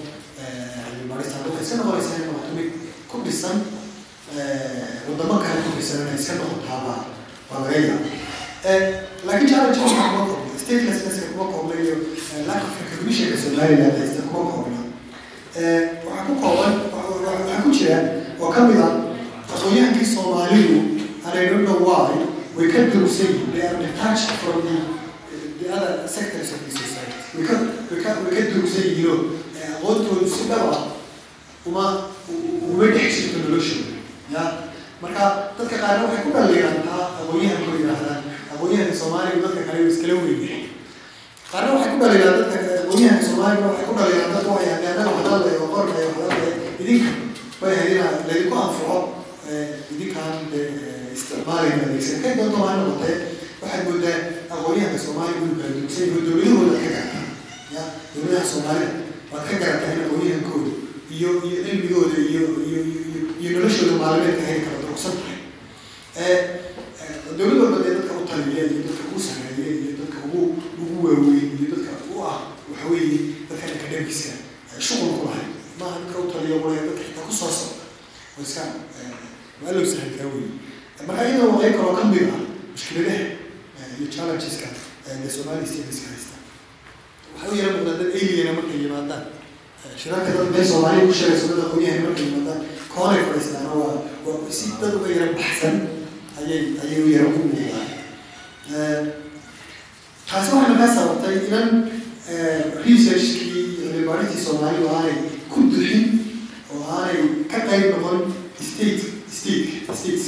cilmi baarista waxay iska noqonaysaa in noqoto mid ku dhisan wadamo kale ku dhisan inay iska noqotaaba laga yaaba laakiin challenge waxaa kuma koobna statelessnesska kuma koobna iyo lack of recognitionka somaliland haysta kuma koobna waxaa ku kooban waxaa ku jira oo ka mid ah aqoonyahankii soomaalidu and I don't know why way ka durugsan yihiin they are detached from the the other sectors of the society. Way ka way ka way ka durugsan yihiinoo aqoontoodu si dhab ah uma uma dhex jirto noloshooda ya marka dadka qaarna waxay ku dhaliirantaa aqoonyahankoo yidhaahdaan aqoonyahanka soomaaliga dadka kale iskala weynyahay qaarna waxay ku dhaliiraan dadka aqoonyahanka soomaaliga waxay ku dhaliiraan dadka waxay annaga hadalay oo qornay oo hadalay idinka way ahayd inaa laydinku anfaco idinkaan isticmaalayna adeegsan kay doonto waa noqotee waxaad moodaa aqoonyahanka soomaaliga inuu kala dugsan yahay dowladahooda ka garataa ya dowladaha soomaalida waad ka garataa in aqoonyahankooda iyo iyo cilmigooda iyo iyo iyo noloshooda maalimeedka heli kala durugsan tahay dowlad walba dee dadka u taliya iyo dadka ugu sareeya iyo dadka ugu waaweyn iyo dadka u ah waxa weeye dadka academiska shuqul ku lahay maaha dadka u taliya wala dadka xitaa ku soo socda oo iska waa loo sahli karaa wey marka iyadoo waa qayb kaloo ka mid ah mushkiladaha iyo challengeska ee somali stateska haysta waxay u yara muuqdaan dad aliena markay yimaadaan shirarka dad meel soomaaliya ku sheegayso dad aqoonyahan markay yimaadaan koonay fadhiistaan waa waa si dad uga yara baxsan ayay ayay u yara ku muuqdaan taasi waxay nagaa sababtay inan researchkii iyo cilmibaaristii soomaalidu aanay ku duxin oo aanay ka qayb noqon state state states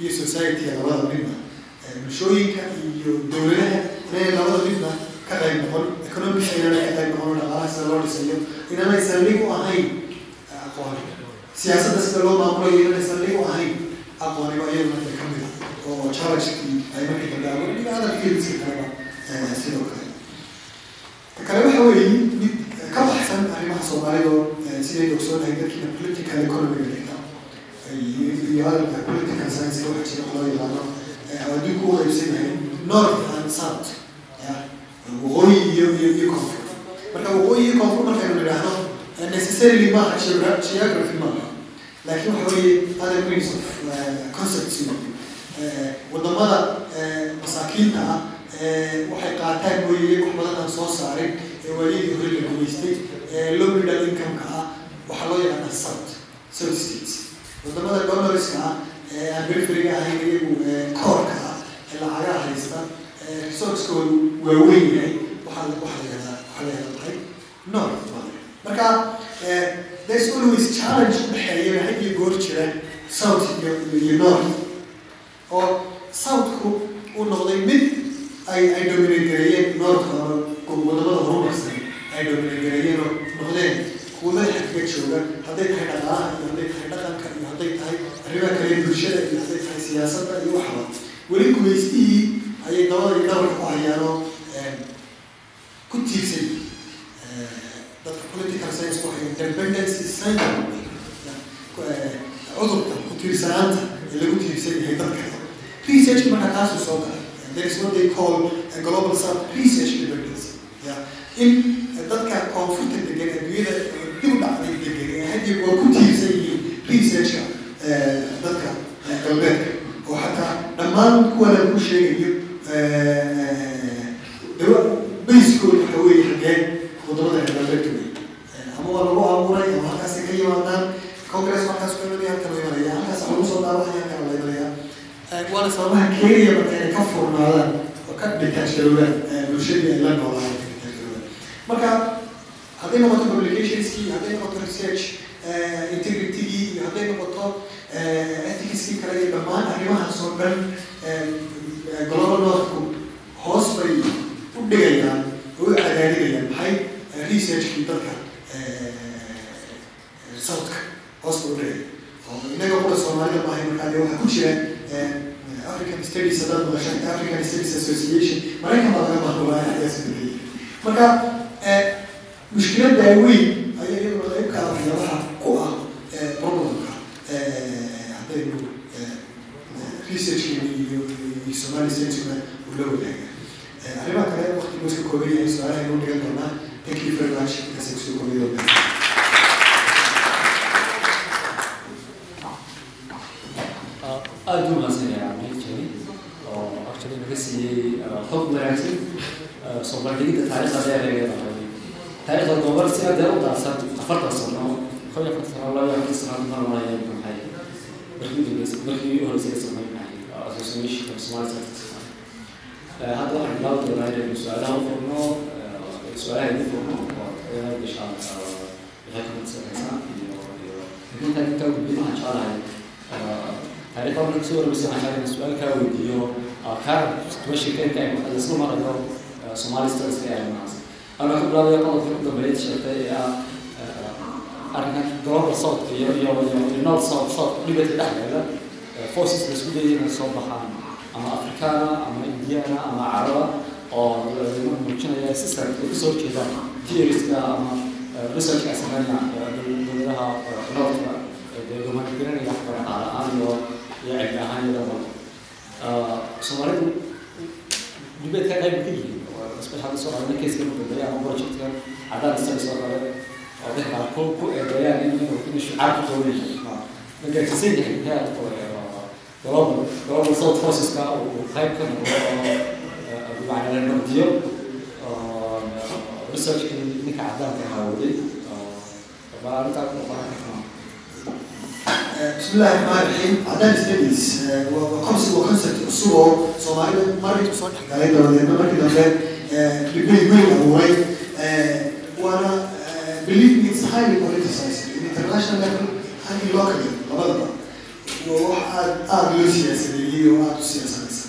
iyo society labada midna bulshooyinka iyo dowladaha inay labada midna ka qayb noqon economics inana ka qayb noqon dhaqaalaha sida loo dhisayo inanay saldhig u ahayn aqooni siyaasadda sida loo maamulayo inanay saldhig u ahayn aqooniba iyaduna ka mid oo challengekii ay dambe abuur iyo fieldska kaleba sidoo kale ka kale waxa weeye mid ka baxsan arrimaha soomaalida oo siday ogsoonahay dadkiina political economy dhigta iyo hadalka political science waxa jira loo yaqaano adduunku u qaybsan yahay north and south waqooyi iyo iyo iyo koonfur marka waqooyi iyo koonfur markaynu nidhaahno necessarily maaha geography maaha laakiin waxa weeye other means of concepts waddamada masaakiinta ah waxay qaataan mooye wax badan aan soo saarin ee waayadii hore la gumaystay low middle income-ka ah waxaa loo yaqaana south south states. Wadamada donorska ah ee aan periferiga ahayn iyagu koorka ah ee lacagaha haysta resourcekoodu waaweyn yahay waxaa waxaa la yahdaa waxaa la yahdaa tahay north marka there's always challenge u dhexeeya had iyo goor jira south iyo iyo north oo southku uu noqday mid ay ay dominate gareeyeen northka oo waddamada horumarsan ay dominate gareeyeen oo noqdeen kuwa madaxa kaga jooga. Hadday tahay dhaqaalaha iyo hadday tahay dhaqanka iyo hadday tahay arrimaha kale bulshada iyo hadday tahay siyaasadda iyo waxba. Weli gumaystihii ayay dabada iyo dhabarka ku hayaanoo ku tiirsan dadka political science waxay dependency syndrome cudurka ku tiirsanaanta researchka marka there is what they call a global south research dependency ya in dadka koonfurta degan adduunyada dib u dhacday degan ee had iyo goor ku tiirsan yihiin researchka dadka galbeedka oo xataa dhammaan kuwa lagu sheegayo bayskooda waxa weeye xageen waddamada galbeedka ama waa lagu abuuray ama halkaas ka yimaadaan congress halkaas ku imanaya halkan la imanaya halkaas lagu soo daawacaya halkan la waana sababaha keenaya marka inay ka furnaadaan oo ka dhitaasharoobaan bulshadii ay la noolaayeen ka dhitaasharoobaan marka hadday noqoto publicationskii hadday noqoto research integritygii iyo hadday noqoto ethicskii kale iyo dhammaan arrimahaas oo dhan global northku hoos bay u dhigayaan oo u cadaadinayaan maxay researchkii dadka southka hoos bay u dhigaya oo inaga qura soomaalida maahay markaa dee waxaa ku jira african studies haddaad maqashaan african studies association maraykan baa laga maamulaya ayaa sameeyey marka mushkiladda weyn ayaa iyaduna qayb ah waxyaabaha ku ah problemka haddaynu researchkeeni iyo somali science-kuna uu la wadaaga arrimaha kale waqtigu iska kooban yahay su'aalaha inuu dhigan doonaa thank you very much intaas ku soo koobay doonaa aada u mahadsanaya cabdil jeli oo actually naga siiyey xog wanaagsan soo bandhigidda taariikhda dheer ee leedahay taariikhda gobol si aad u daadsan afartan sano kow iyo afartan sano laba iyo afartan sano marmaya maxay markii u dambeysay markii u horeysay ka samay maxay association somali science hadda waxaan bilaabi doonaa inaynu su'aalaha u furno su'aalaha idin furno oo bishaan waxay kamadsanaysaa iyo iyo intaan intaa gudbin waxaan jeclahay taariikhda marka ku soo warmaysay waxaan jeclahay su'aal kaa weydiiyo current situation keenta ay lasla marayo somali studies ee arrimahaas anaa ka bilaabaya qodobka u dambeeyay sheegtay ee ah arrinkan global south iyo iyo iyo north south south dhibata dhexdeeda forces la isku dayay inay soo baxaan ama afrikaana ama indiana ama caraba oo muujinaya system ay ka soo horjeedaan theorieska ama researchka ay sameynaya dowladaha northka dee gumanigaranaya xagga dhaqaale ahaan iyo iyo cilmi ahaan iyo dhanba soomaalidu dibeedka qayb ka yihiin especially soo qaadana keeska ku dambeeya ama projectka cadaan studies oo kale dadka qaar ku ku eedeeyaan in inuu shicaar ku toogan yahay magarsiisan yahay heer global global south forceska uu qayb ka noqdo macnala nabdiyo research in ninka cadaanka haawaday بسم الله الرحمن الرحيم عدالة ستاديز وكونسبت وكونسبت اسبوع صومالي مرة صوت حكاية دولة مرة كده لقيت مين أبوي highly politicized. In international level and in locally labadaba oo wax aad aada loo siyaasadeeyey oo aada u siyaasanaysa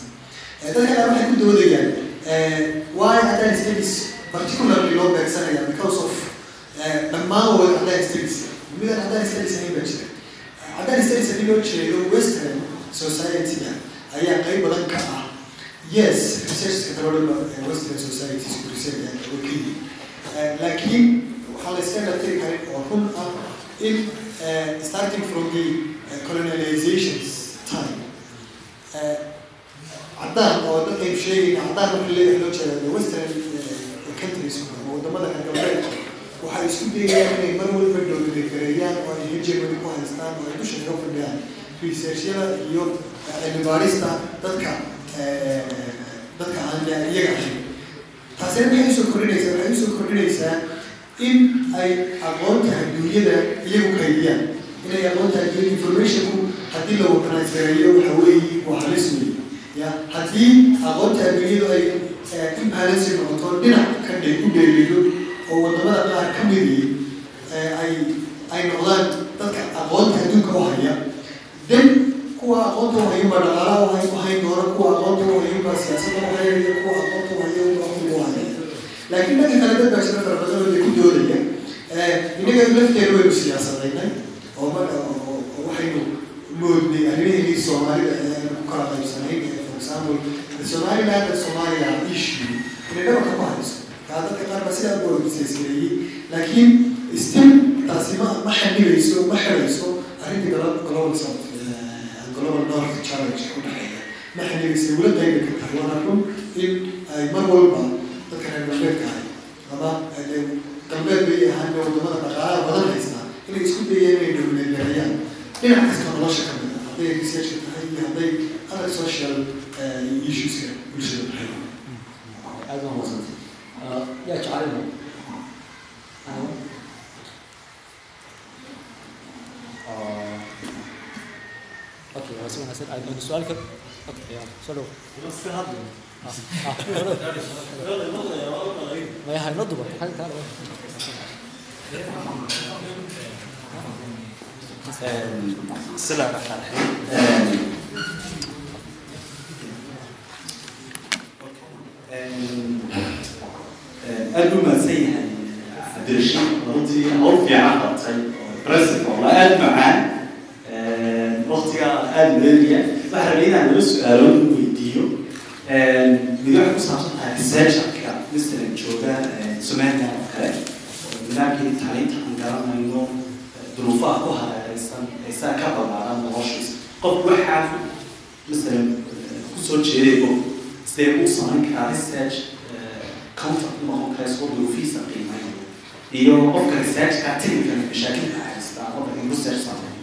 dadka qaar waxay ku doodayaan why addan studies particularly loo beegsanaya uh, because of dhammaan way addan studies midan addan studies ahayn baa jira addan studies haddii loo jeedo western society-ga uh, ayaa qeyb badan ka ah yes researchka talooda uh, western societies ku research ayaa laakiin waxaa la iska dhatiri karin oo run ah in starting from the colonializations time. Caddaan oo dadkaynu sheegayna caddaan marka leeyahay loo jeeda western countries ama waddamada reer galbeedka waxay isku dayayaan inay mar waliba dowladagareeyaan oo ay hegemony ku haystaan oo ay dusha kaga fadhiyaan. Researchyada iyo cilmi baarista dadka dadka aan iyaga ahayn taasina maxay u soo kordhinaysaa waxay u soo kordhinaysaa in ay aqoonta adduunyada iyagu kaydiyaan inay aqoonta adduunyada informationku haddii la organiseeyo waxa waa halis wey ya haddii aqoonta adduunyadu ay imbalance noqoto dhinac ka dhe u dheeliyo oo waddamada qaar ka midii ay ay noqdaan dadka aqoonta adduunka u haya then kuwa aqoonta u hayo baa dhaqaalaha u hay u hayn doona kuwa aqoonta u hayo baa siyaasadda u haya iyo kuwa aqoonta u hayo baa u haya laakiin dhanka kale dad baa jira fara badan oo ku doodaya innaga lafteeda waynu siyaasadaynay oo waxaynu moodnay arrimaheenii soomaalida ee aynu ku kala qaybsanayn for example somaliland and somalia issue inay dhabarka ku hayso kaa dadka qaar baa sidaa u weyseysmeeyey laakiin still taasi ma ma xanigayso ma xirayso arrinta global global north challenge ku dhexeeya ma xanigayso wula qaybi ka tahay waana run in ay mar walba dadka reer galbeedka ahay ama dee galbeed bay ahaan waddamada dhaqaalaha badan haystaa inay isku dayeen inay dhowleegareeyaan dhinac kasta nolosha ka mid ah hadday researchka tahay iyo hadday other social issueska bulshada tahay aad baan mahadsantay yaa jecelina okay waa wanaagsan aad aan su'aal ka okay yaa soo dhow ah ah ما هي هينضوا برضه حاجه تعالى بسم الله الرحمن الرحيم قبل ما سي عبد الرشيد رضي عرفي عنها طيب برسك والله قال معاه اختي قال ليا فحرينا له سؤالون mid waxay ku saabsan tahay researcherka masalan jooga somaliland oo kale nidaamkii tacliinta aan garanayno duruufaha ku hareeraysan aysaa ka ballaaran noloshiisa qofku waxaa masalan ku soo jeeday oo sidee uu samayn karaa research comfort noqon kara isagoo duruufihiisa qiimeynaya iyo qofka researchka technical mashaakilka haysta qofka in research sameeyo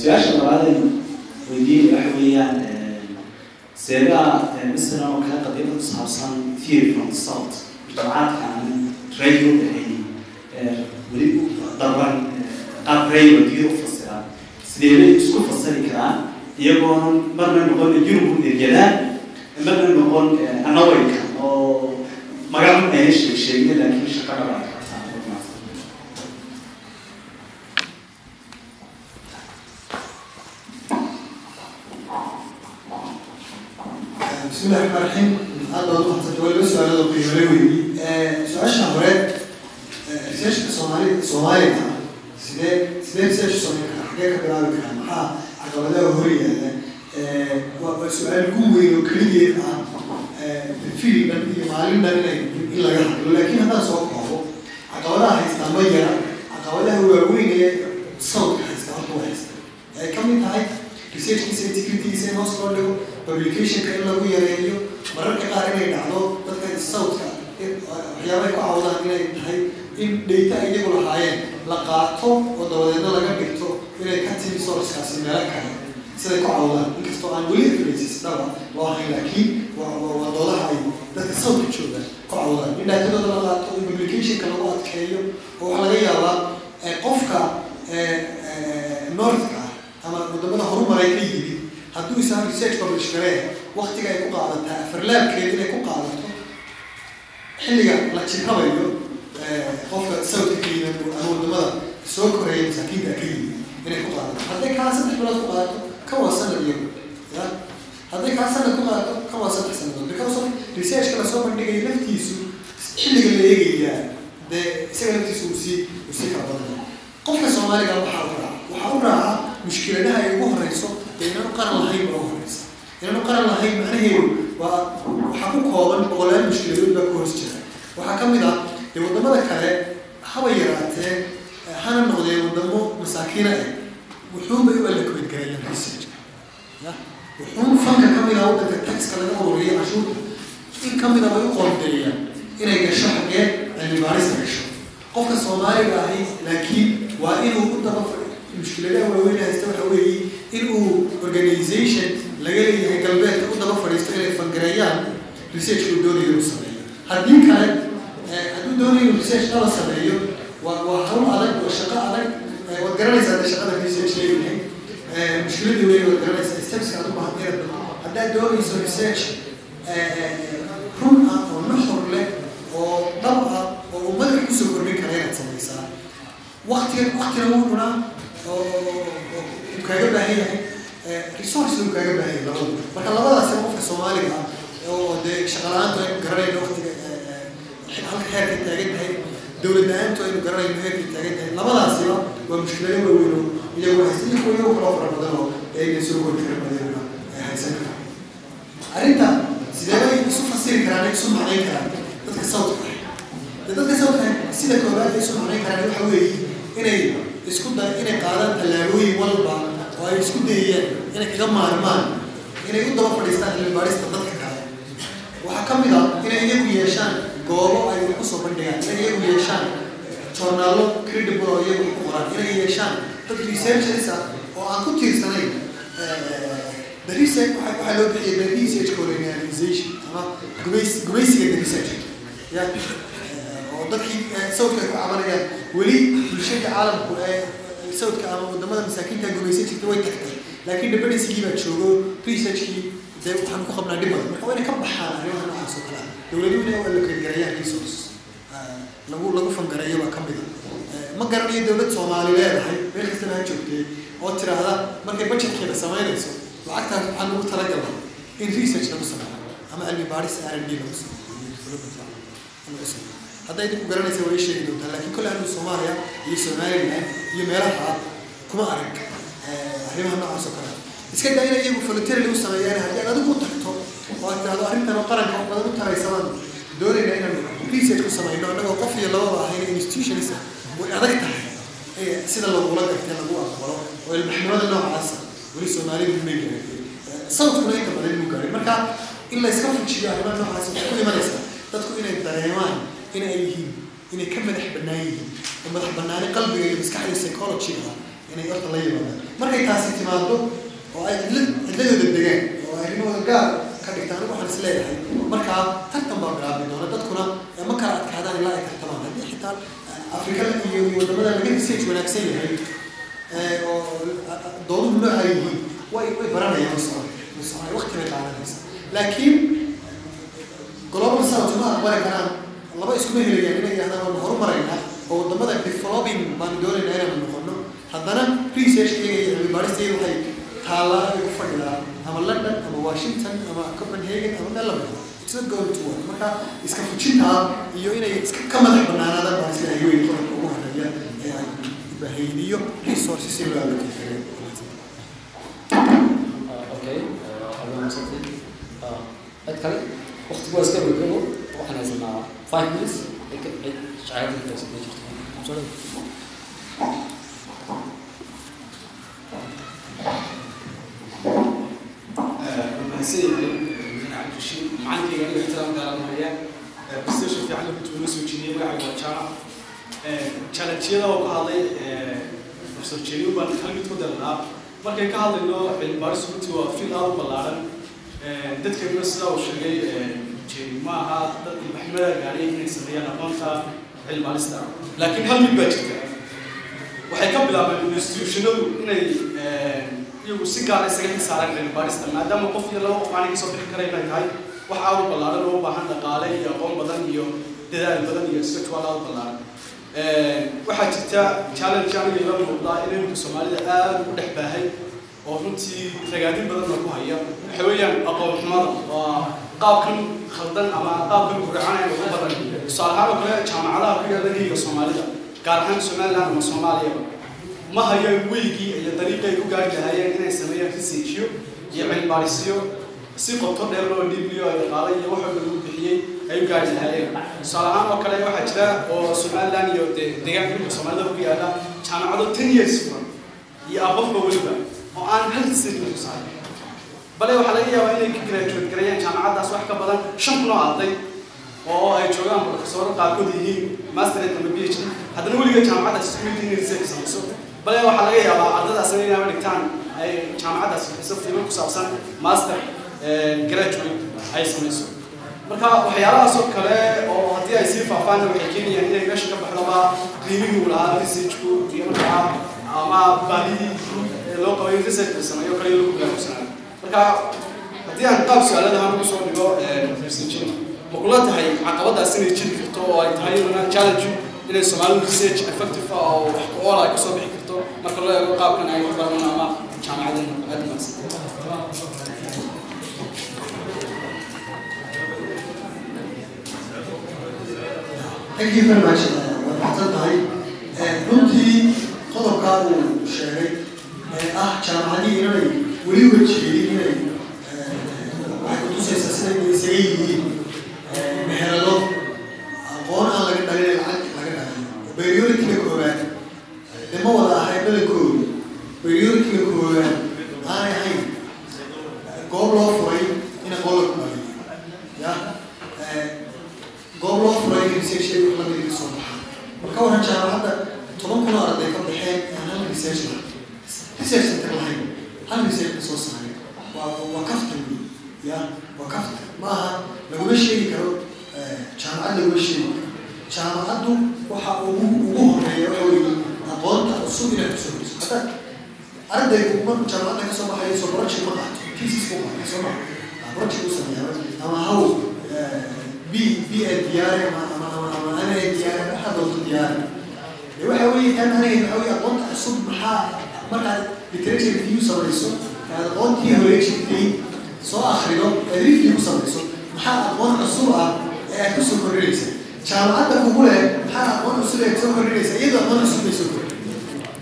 su'aasha labaad weydiin waxa weeyaan seegaa masalan oo kale qadiyada ku saabsan theory from the south. Mujtamacaadka aan radio ahayn weli u darban qaab radio diir u fasiraan sidee bay isku fasiri karaan iyagoonan marna noqon yurub ergadaan marna noqon anawayka oo magaalo ayna sheeg sheegin laakiin shaqada baa kartaa bismillahi raxmaan raxiim aad baa umaxadsantawa suaalada qiimale wey su'aasha hore researchka soomaali soomaaliga sidee sidee research soomaali karaa xagee ka bilaabi karaa maxaa caqabadaha horyaala waa su'aal ugu weyn oo keligeed ah fili dhan iyo maalin dhan in in laga hadlo laakiin haddaan soo koobo caqabadaha haystaa ma yara caqabadaha waaweynaya sawdka haystaa horta wa integritiisa in hoos loo dhigo publicationka in lagu yareeyo mararka qaar inay dhacdo dadka southka waxyaabay ku cawdaan inay tahay in data iyagu lahaayeen la qaato oo dabadeedna laga dhigto inay ka timi sourcekaasi meelo kale siday ku cawdaan inkastoo aan weli evidences dhaba loo hayn laakiin waa doodaha ay dadka southka joogaan ku cawdaan in datadooda la qaato in publicationka lagu adkeeyo oo waxaa laga yaabaa qofka northka ama waddamada horumaray ka yimid. Hadduu isaan research publish garee waktiga ay ku qaadataa afarlaabkeeda inay ku qaadato xilliga la jirabayo qofka sawdka ka yimid ama waddamada soo koreeya masaakiinta ka yimid inay ku qaadato. Hadday kaa saddex bilood ku qaadato ka waa sanad iyagu ya? Hadday kaa sanad ku qaadato ka waa saddex sanadood because researchka la soo bandhigaya laftiisu xilliga la eegayaa dee isaga laftiisu uu sii uu qofka soomaaliga waxaa u raaca waxaa u raaca mushkiladaha ay ugu horeyso dee inaanu qaran lahayn baa ugu horeysa inaanu qaran lahayn macnaheedu waa waxaa ku kooban boqolaal mushkiladood baa ku hoos jira waxaa ka mid ah dee waddamada kale haba yaraatee hana noqdeen wadamo masaakiina eh wuxuunbay u gareeyaan researchka ya. Wuxuun fanka ka mid ah wadanka taxka laga ururiyo cashuurta in ka mid ah bay u qoondeeyaan inay gasho xaggee cilmi baarista gasho qofka soomaaliga ahi laakiin waa inuu u daba mushkiladaha waaweyn haysta waxa weeye inuu organization laga leeyahay galbeedka u daba fadhiisto inay fangareeyaan research uu doonayo inuu sameeyo haddii kale hadduu doonayo inuu research daba sameeyo waa waa hawl adag waa shaqo adag waad garanaysaa de shaqada research leeyahay mushkiladii weyn waad garanaysaa stepska aad u baahan inaad haddaad doonayso research run ah oo nuxur leh oo dhab ah oo ummadka ku soo kordhin kara inaad samaysaa waktiga waktina oo uu kaaga baahan yahay resource uu kaaga baahan yahay labada marka labadaasi qofka soomaaliga ah oo dee shaqa la'aantu aynu garanayno waktiga halka heerka taagan tahay dowlad la'aantu aynu garanayno heerka taagan tahay labadaasiba waa mushkilado waaweyn oo iyagu haysta iyo kuwa iyagu kaloo fara badan soo kori karin badanna haysan kara arrinta fasiri karaan isu macnayn karaan dadka sawdka dadka sawdka sida koowaad ay isu macnayn karaan waxa weeye inay isku da inay qaadaan tallaabooyin walba oo ay isku dayayaan inay kaga maarmaan inay u daba fadhiistaan cilmi baadhista dadka kale. Waxaa ka mid ah inay iyagu yeeshaan goobo ay wax ku soo bandhigaan inay iyagu yeeshaan joornaallo credible oo iyagu ku qoraan inay yeeshaan dad researchers ah oo aan ku tiirsanayn the research waxa waxaa loo bixiyay the research colonialization ama gumaysiga the research dadkii sawdka ay ku cabanayaan weli bulshada caalamku ee sawdka ama waddamada masaakiinta gumaysan jirta way tagtay. Laakiin dependency-gii baa joogo researchkii dee waxaan ku qabnaa dhib badan. Marka waa ka baxaan arrimaha noocaas oo kale ah dowladuhu inay u allocate gareeyaan resource lagu lagu fangareeyo baa ka mid a ma garanayo dowlad soomaali leedahay meel kastaba ha joogtee oo tiraahda markay budgetkeeda samaynayso lacagtaas waxaa lagu talagalay in research lagu sameeyo ama cilmi baadhis r n d lagu sameeyo hadday idinku garanaysa way sheegi doontaa laakiin kolle anigu soomaaliya iyo somaliland iyo meelaha kuma arag arrimaha noocaas oo kale iska daa iyagu volunteer lagu sameeyaan haddii aad adigu u tagto oo aad tidhahdo arrintan qaranka oo badan u taraysamaan doonayna inaan research ku samayno annagoo qof iyo lababa ahayn institutionisa way adag tahay sida lagula gartay lagu aqbalo oo ilmaxnimada noocaasa weli soomaalidu may gaarin sawdkuna inta badan inuu gaarin marka in la iska fujiyo arrimaha noocaas waxay ku imanaysaa dadku inay dareemaan in ay yihiin inay ka madax bannaan yihiin oo madax bannaani qalbiga iyo maskaxda psychology-ga inay horta la yimaadaan. Markay taasi timaado oo ay cidla cidladooda degaan oo ay arrimahooda gaar ka dhigtaan anigu waxaan is leeyahay markaa tartan baa bilaabi doona dadkuna ma kala adkaadaan ilaa ay tartamaan. Haddii xitaa afrika iyo waddamada laga research wanaagsan yahay oo dooduhu nooca yihiin way way baranayaan masocon masocon waqti bay qaadanaysa laakiin global south ma aqbali karaan laba iskuma helayaan inay yidhahdaan waanu horumaraynaa oo waddamada developing baanu doonaynaa inaanu noqono haddana research iyaga iyo cilmi baadhista iyaga waxay taallaa ay ku fadhidaa ama london ama washington ama copenhagen ama meel lamida not going to work. Marka iska fujintaa iyo inay iska ka madax banaanaadaan baan sida ay weyn qodobka ugu horreeya ee ay bahaydiyo resources si loo allocateeyo okay alla mahadsantiin cid kale waqtigu waa iska gabagabo waxaan haysanaa five minutes cid cid shacairada ka haysan ma jirto soo dhaw mahadsan yahay cabdishiid macalinkayga aniga ixtiraam gaaranaya prestation fiican runtii ula soo jeediyey magacayga waa jaamac challenge-yada oo ka hadlay professor jeliu baan hal mid ku daranaa markay ka hadlayno cilmi baaris runtii waa fil aad u ballaaran dadkeeduna sidaa uu sheegay jeli ma aha dad ilmaxnimada gaadhay inay sameeyaan aqoonta cilmi baarista laakiin hal mid baa jirta. Waxay ka bilaabeen institutionadu inay iyagu si gaar isaga xisaaraan cilmi baarista maadaama qof iyo laba qof aanay ka soo bixi kara inay tahay wax aad u ballaaran oo u baahan dhaqaale iyo aqoon badan iyo dadaal badan iyo schedule aad u ballaaran. Waxaa jirta challenge aniga ila muuqdaa in iminka soomaalida aad ugu dhex baahay oo runtii ragaadin badanna ku haya. Waxa weeyaan aqoon xumada qaabkan khaldan ama qaabkan guracanaya ugu badan. Tusaale ahaan oo kale jaamacadaha ku yaalla liiga soomaalida gaar ahaan somaliland ama soomaaliyaba ma hayo weygii iyo dariiqii ay ku gaari lahaayeen inay sameeyaan researchyo iyo cilmibaarisyo si qoto dheer loo dhiibliyo ay dhaqaale iyo wax walba lagu bixiyey ay u gaari lahaayeen. Tusaale ahaan oo kale waxaa jira oo somaliland iyo de deegaanka dhulka soomaalida ku yaalla jaamacado ten years furan iyo abafba weliba oo aan hal research lagu bale waxaa laga yaabaa inay ka graduate gareeyaan jaamacaddaas wax ka badan shan kun oo arday oo ay joogaan profesoro qaarkood yihiin masterate ama phd haddana weliga jaamacaddaas isku mid inay research samayso bale waxaa laga yaabaa ardadaas inay inaaba dhigtaan ay jaamacaddaas bixiso fiimo ku saabsan master graduate ay samayso. Marka waxyaalahaas oo kale oo haddii ay sii faafaan waxay keenayaan inay meesha ka baxdaba qiimihii uu lahaa researchku iyo markaa ama baahidii loo qabay research la sameeyo kale lagu gaarsanaayo marka haddii aan qaab su'aaladahan ugu soo dhigo researching ma kula tahay caqabadaas inay jiri karto oo ay tahay ina challenge inay soomaalidu research effective ah oo wax ku ool ay ka soo bixi karto marka loo eego qaabkan ay ku baran ama jaamacaddan aad mahadsan thank you very much waad maxsan tahay. Runtii qodobkaa uu sheegay ee ah jaamacadihii inanay weli wejiyey inay waxay kutusaysaa sida yihiin meherado aqoon laga dhalin lacag laga dhaliyo baryoritka koobaad lama wada ahay dalankoodu baryoritka koobaad kaftan ya waa kaftan maaha laguma sheegi karo jaamacad laguma sheegi karo jaamacaddu waxa ugu ugu horreeya waxa weeye aqoonta cusub inaad ku soo geliso hadda ardaygu markuu jaamacadda ka soo baxayo soo ma qaato thesis ku qaato soo ma project u sameeyaa ama haw b b a diyaari ama ama ama ama ana diyaari waxa doonto diyaari de waxa weeye kan aniga waxa weeye aqoonta cusub maxaa markaad literature review samayso aad aqoontii hore jirtay soo akhrido aad review ku samayso maxaa aqoon cusub ah ee aad ku soo kordhinaysa jaamacadda kugu leh maxaa aqoon cusub ee soo kordhinaysa iyadoo aqoon cusub bay soo kordhin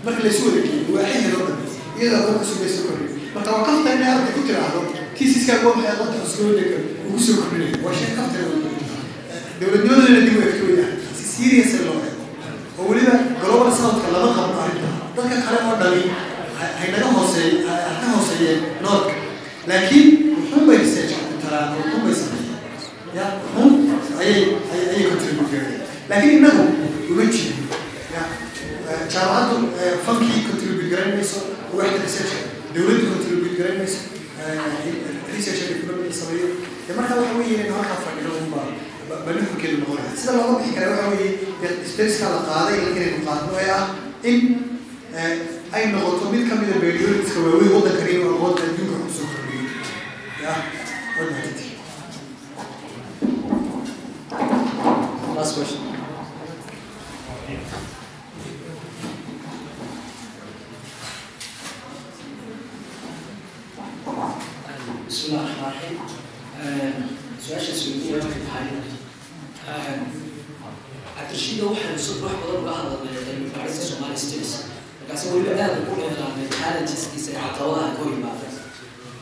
marka laysu wada geeyo waa xilli loo dhan. Iyadoo aqoon cusub bay soo kordhin marka waa kaftan inay arday ku tiraahdo kiisiskaaga waa maxay aqoonta cusub ugu soo kordhinaya waa shay kaftan dowladnimadana dib u egto weeyaan. Si serious loo eego. Oo weliba global southka lama qabno arrinta. Dadka kale oo dhali haynaga hooseey ka hooseeyeen noorka laakiin wuxuun bay research taraan wuxuun bay sameeyeen ya wuxuun ayay ayay contribute gareen laakiin innagu uma jirin ya jaamacaddu fankii contribute garan mayso waxda research dowladdu contribute garan mayso research development sameeyo marka waxa weeye halkaa fadhino unbaa bani xulkeedu noqonaya sida looga bixi kara waxa weeye spacekaa la qaaday inaynu qaadno ee ah in ay noqoto mid ka mida beeriyooyinka waaweyn waddankani inuu aqoonta adduunka kusoo kordhiyo ya waddanka Last question. بسم الله الرحمن الرحيم سؤال سؤالية waxay cabdirashiida waxay cusub wax badan uga hadalnay cilmi baarista Somali States markaas weliba aad ugu dheeraanay challengeskiisa ee caqabadaha ka hor yimaada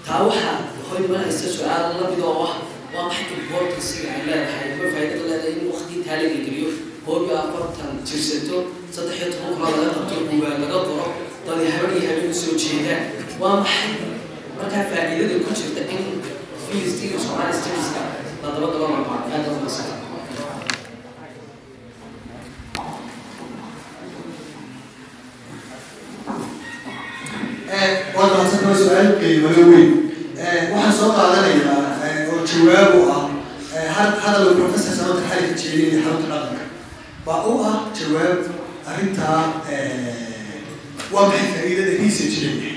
taa waxaa hor imanaysa su'aal la mid oo ah waa maxay importanciga ay leedahay. Ma faa'iidada leedahay in waqti intaa la geliyo. Koob iyo afartan jirsato saddex iyo toban kuna laga qabto buugaa laga qoro dadi iyo habeen u soo jeedaan. Waa maxay? Markaa faa'iidada ku jirta in filistiga Somali Stateska la daba daba marba aad u su'aal qiimalo weyn waxaan soo qaadanayaa oo jawaab u ah hadal professor samata xali ka jeedinaya xarunta dhaqanka baa u ah jawaab arrintaa waa maxay faa'iidada research leeyahay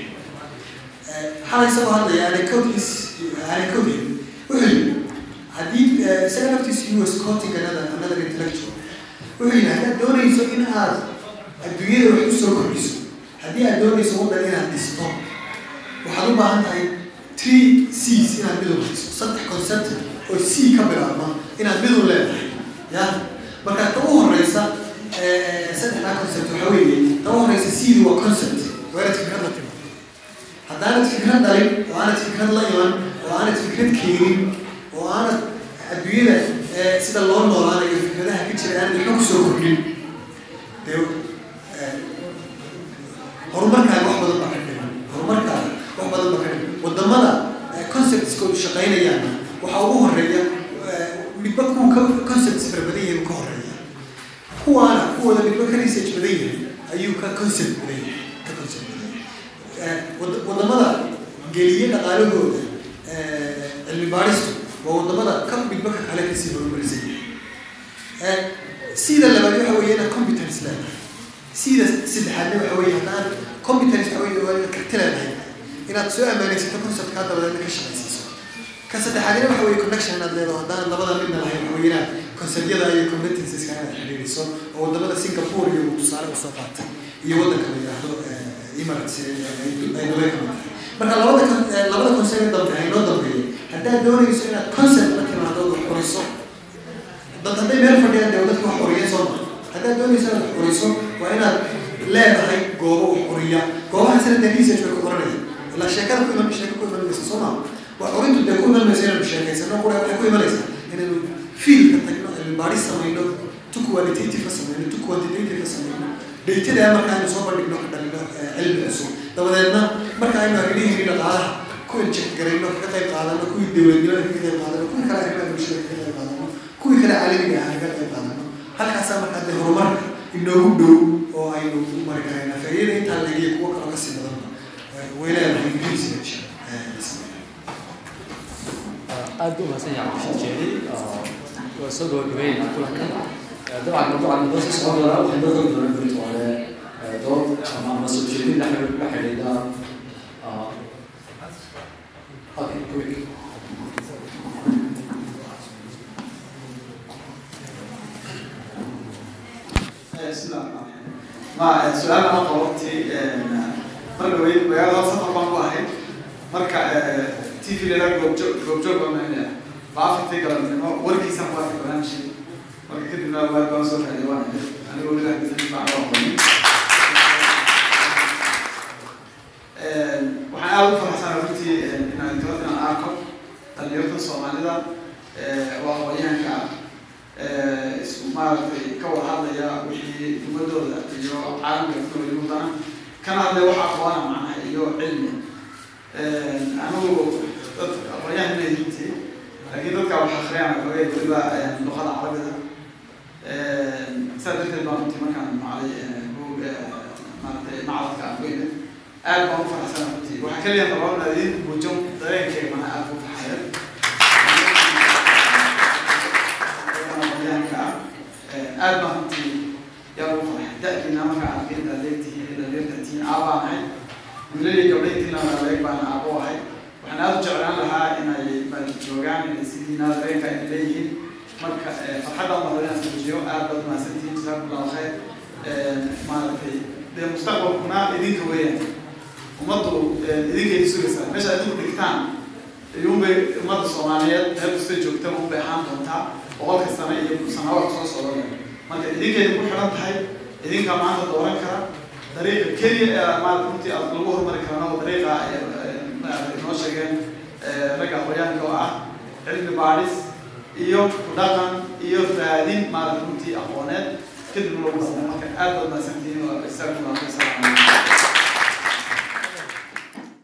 xalay isagoo hadlaya anecdotes anecdote wuxuu yidhi haddii isaga naftiisa he was quoting another another intellectual wuxuu yidhi haddaad doonayso in aad adduunyada wax u soo kordhiso haddii aad doonayso waddan inaad dhisto waxaad u baahan tahay three cs inaad midun hayso saddex concept oo c ka bilaabma inaad midun leedahay ya marka ta u horeysa saddexdaa concept waxa weeye ta u horeysa cdu waa concept waa fikrad la timo haddaanad fikrad dhalin oo aanad fikrad la iman oo aanad fikrad keenin oo aanad adduunyada sida loo noolaanayo fikradaha ka jira aanad waxba ku soo kordhin dee horumarkaaga wax badan baa ka dhiman horumarkaaga wax badan baa ka dhiman waddamada conceptskoodu shaqaynayaan waxaa ugu horreeya midba kuwa ka concepts fara badan yahay ka horreeya kuwaana kuwooda midba ka research badan yahay ayuu ka concept badan yahay ka concept badan yahay waddamada geliye dhaqaalahooda cilmi baaristu waa waddamada ka midba ka kale ka sii horumarisan yahay sida labaad waxa weeye inaad competence leedahay sida saddexaadna waxa weeye haddaan competence waxa weeye karti leedahay inaad soo ammaanaysato conceptkaa dabadeedna ka shaqaysiiso ka saddexaadna waxa weeye connection inaad leedaho haddaan labada midna lahayn waxa weeye inaad conceptyada iyo competenceska inaad oo waddamada singapore iyo tusaale u soo qaatay iyo waddanka la yidhaahdo emirates ay marka labada labada concept dambe haynoo dambeeyo haddaad doonayso inaad concept la timaado wax qoriso dad meel fadhiyaan dee dadka wax qoriya soo maa haddaad doonayso inaad qoriso waa inaad leedahay goobo wax qoriya goobahaasina dee research bay ku qoranayaan ilaa sheekada ku iman sheeko ku iman maysa soo maa wax qorintu dee ku iman maysa inaanu sheekaysano qura waxay ku imanaysaa inaynu fiilka tagno cilmi baadhis samayno tu qualitative ka samayno tu quantitative ka samayno daytada marka aynu soo bandhigno dhalino cilmi cusub dabadeedna marka aynu arrimihiini dhaqaalaha ku inject garayno kaga qayb qaadano kuwii dowladnimada kaga qayb qaadano kuwii kale arrimaha bulshada kaga qayb qaadano kuwii kale caalamiga ah kaga qayb qaadano halkaasaa marka dee horumarka inoogu dhow oo aynu mari karayna faa'iidada intaa legiya kuwo kaloo ka sii badanba way leedahay ingiriisiga aad u mahadsan yahay soo gabagabeynaa kulankan dabcan mawduucan noo sii socon doonaa waxay noo rogi doonaa berito hore dood ama ama soo jeedin la xidhiidh- la xidhiidha ma su'aal ama qababti marka magaalada safar baan ku ahay marka t v lala goobjoog goobjoog baan maynaya baafintay galabnimo warkiisaan ku arkay barnaamijkii marka kadibna waa baan soo raadiy waan anigoo weli fiican loo aqoonin waxaan aada u faraxsanahay runtii inaan dibadda inaan arko dhalinyarada soomaalida. Waa ah isku maaragtay ka. Wada hadlaya wixii ummadooda iyo caalamka kunooli mudana kana hadlaya waxa aqoona macnaha iyo cilmi anigu dad aqoonyahan ma hinti laakiin dadka wax akhriyaan xogay weliba luqada carabida saa darteed baan runtii markaan macalay buug maaragtay macadadka aan ku imid aad baan u faraxsana runtii waxaa kaliya rabaa inaad idin muujo dareenkayga mana aad ku farxaya aqoonyahanka ah aad baan runtii yaa ugu farxay da-diina marka aad geenta leegtihiin dhalinyartatiin aabaan ahay wiilalii gabdhayntiina leeg baan aabo ahay waxaan aada u jeclaan lahaa inay joogaan inay sidiina dareenka ay leeyihiin marka farxadda umar inaan muujiyo aad baad mahadsantihiin jasaakumullahu khayr. Maaragtay dee mustaqbalkuna idinka weeyaan ummaddu idinka idi sugaysaa meesha idinku dhigtaan iyuunbay ummadda soomaaliyeed meel kasta joogta unbay ahaan doontaa boqolka sano iyo sanawaad soo socda marka idinkayda ku xidhan tahay idinka maanta dooran kara. Dariiqa keliya ee maarata runtii lagu horumari karana dariiqa maarata inoo sheegeen ragga aqoonyahanka oo ah cilmi baadhis iyo dhaqan iyo raadin maarata runtii aqooneed kadib lagu basna marka aad baad mahadsantihiin waa isaakum allah salaam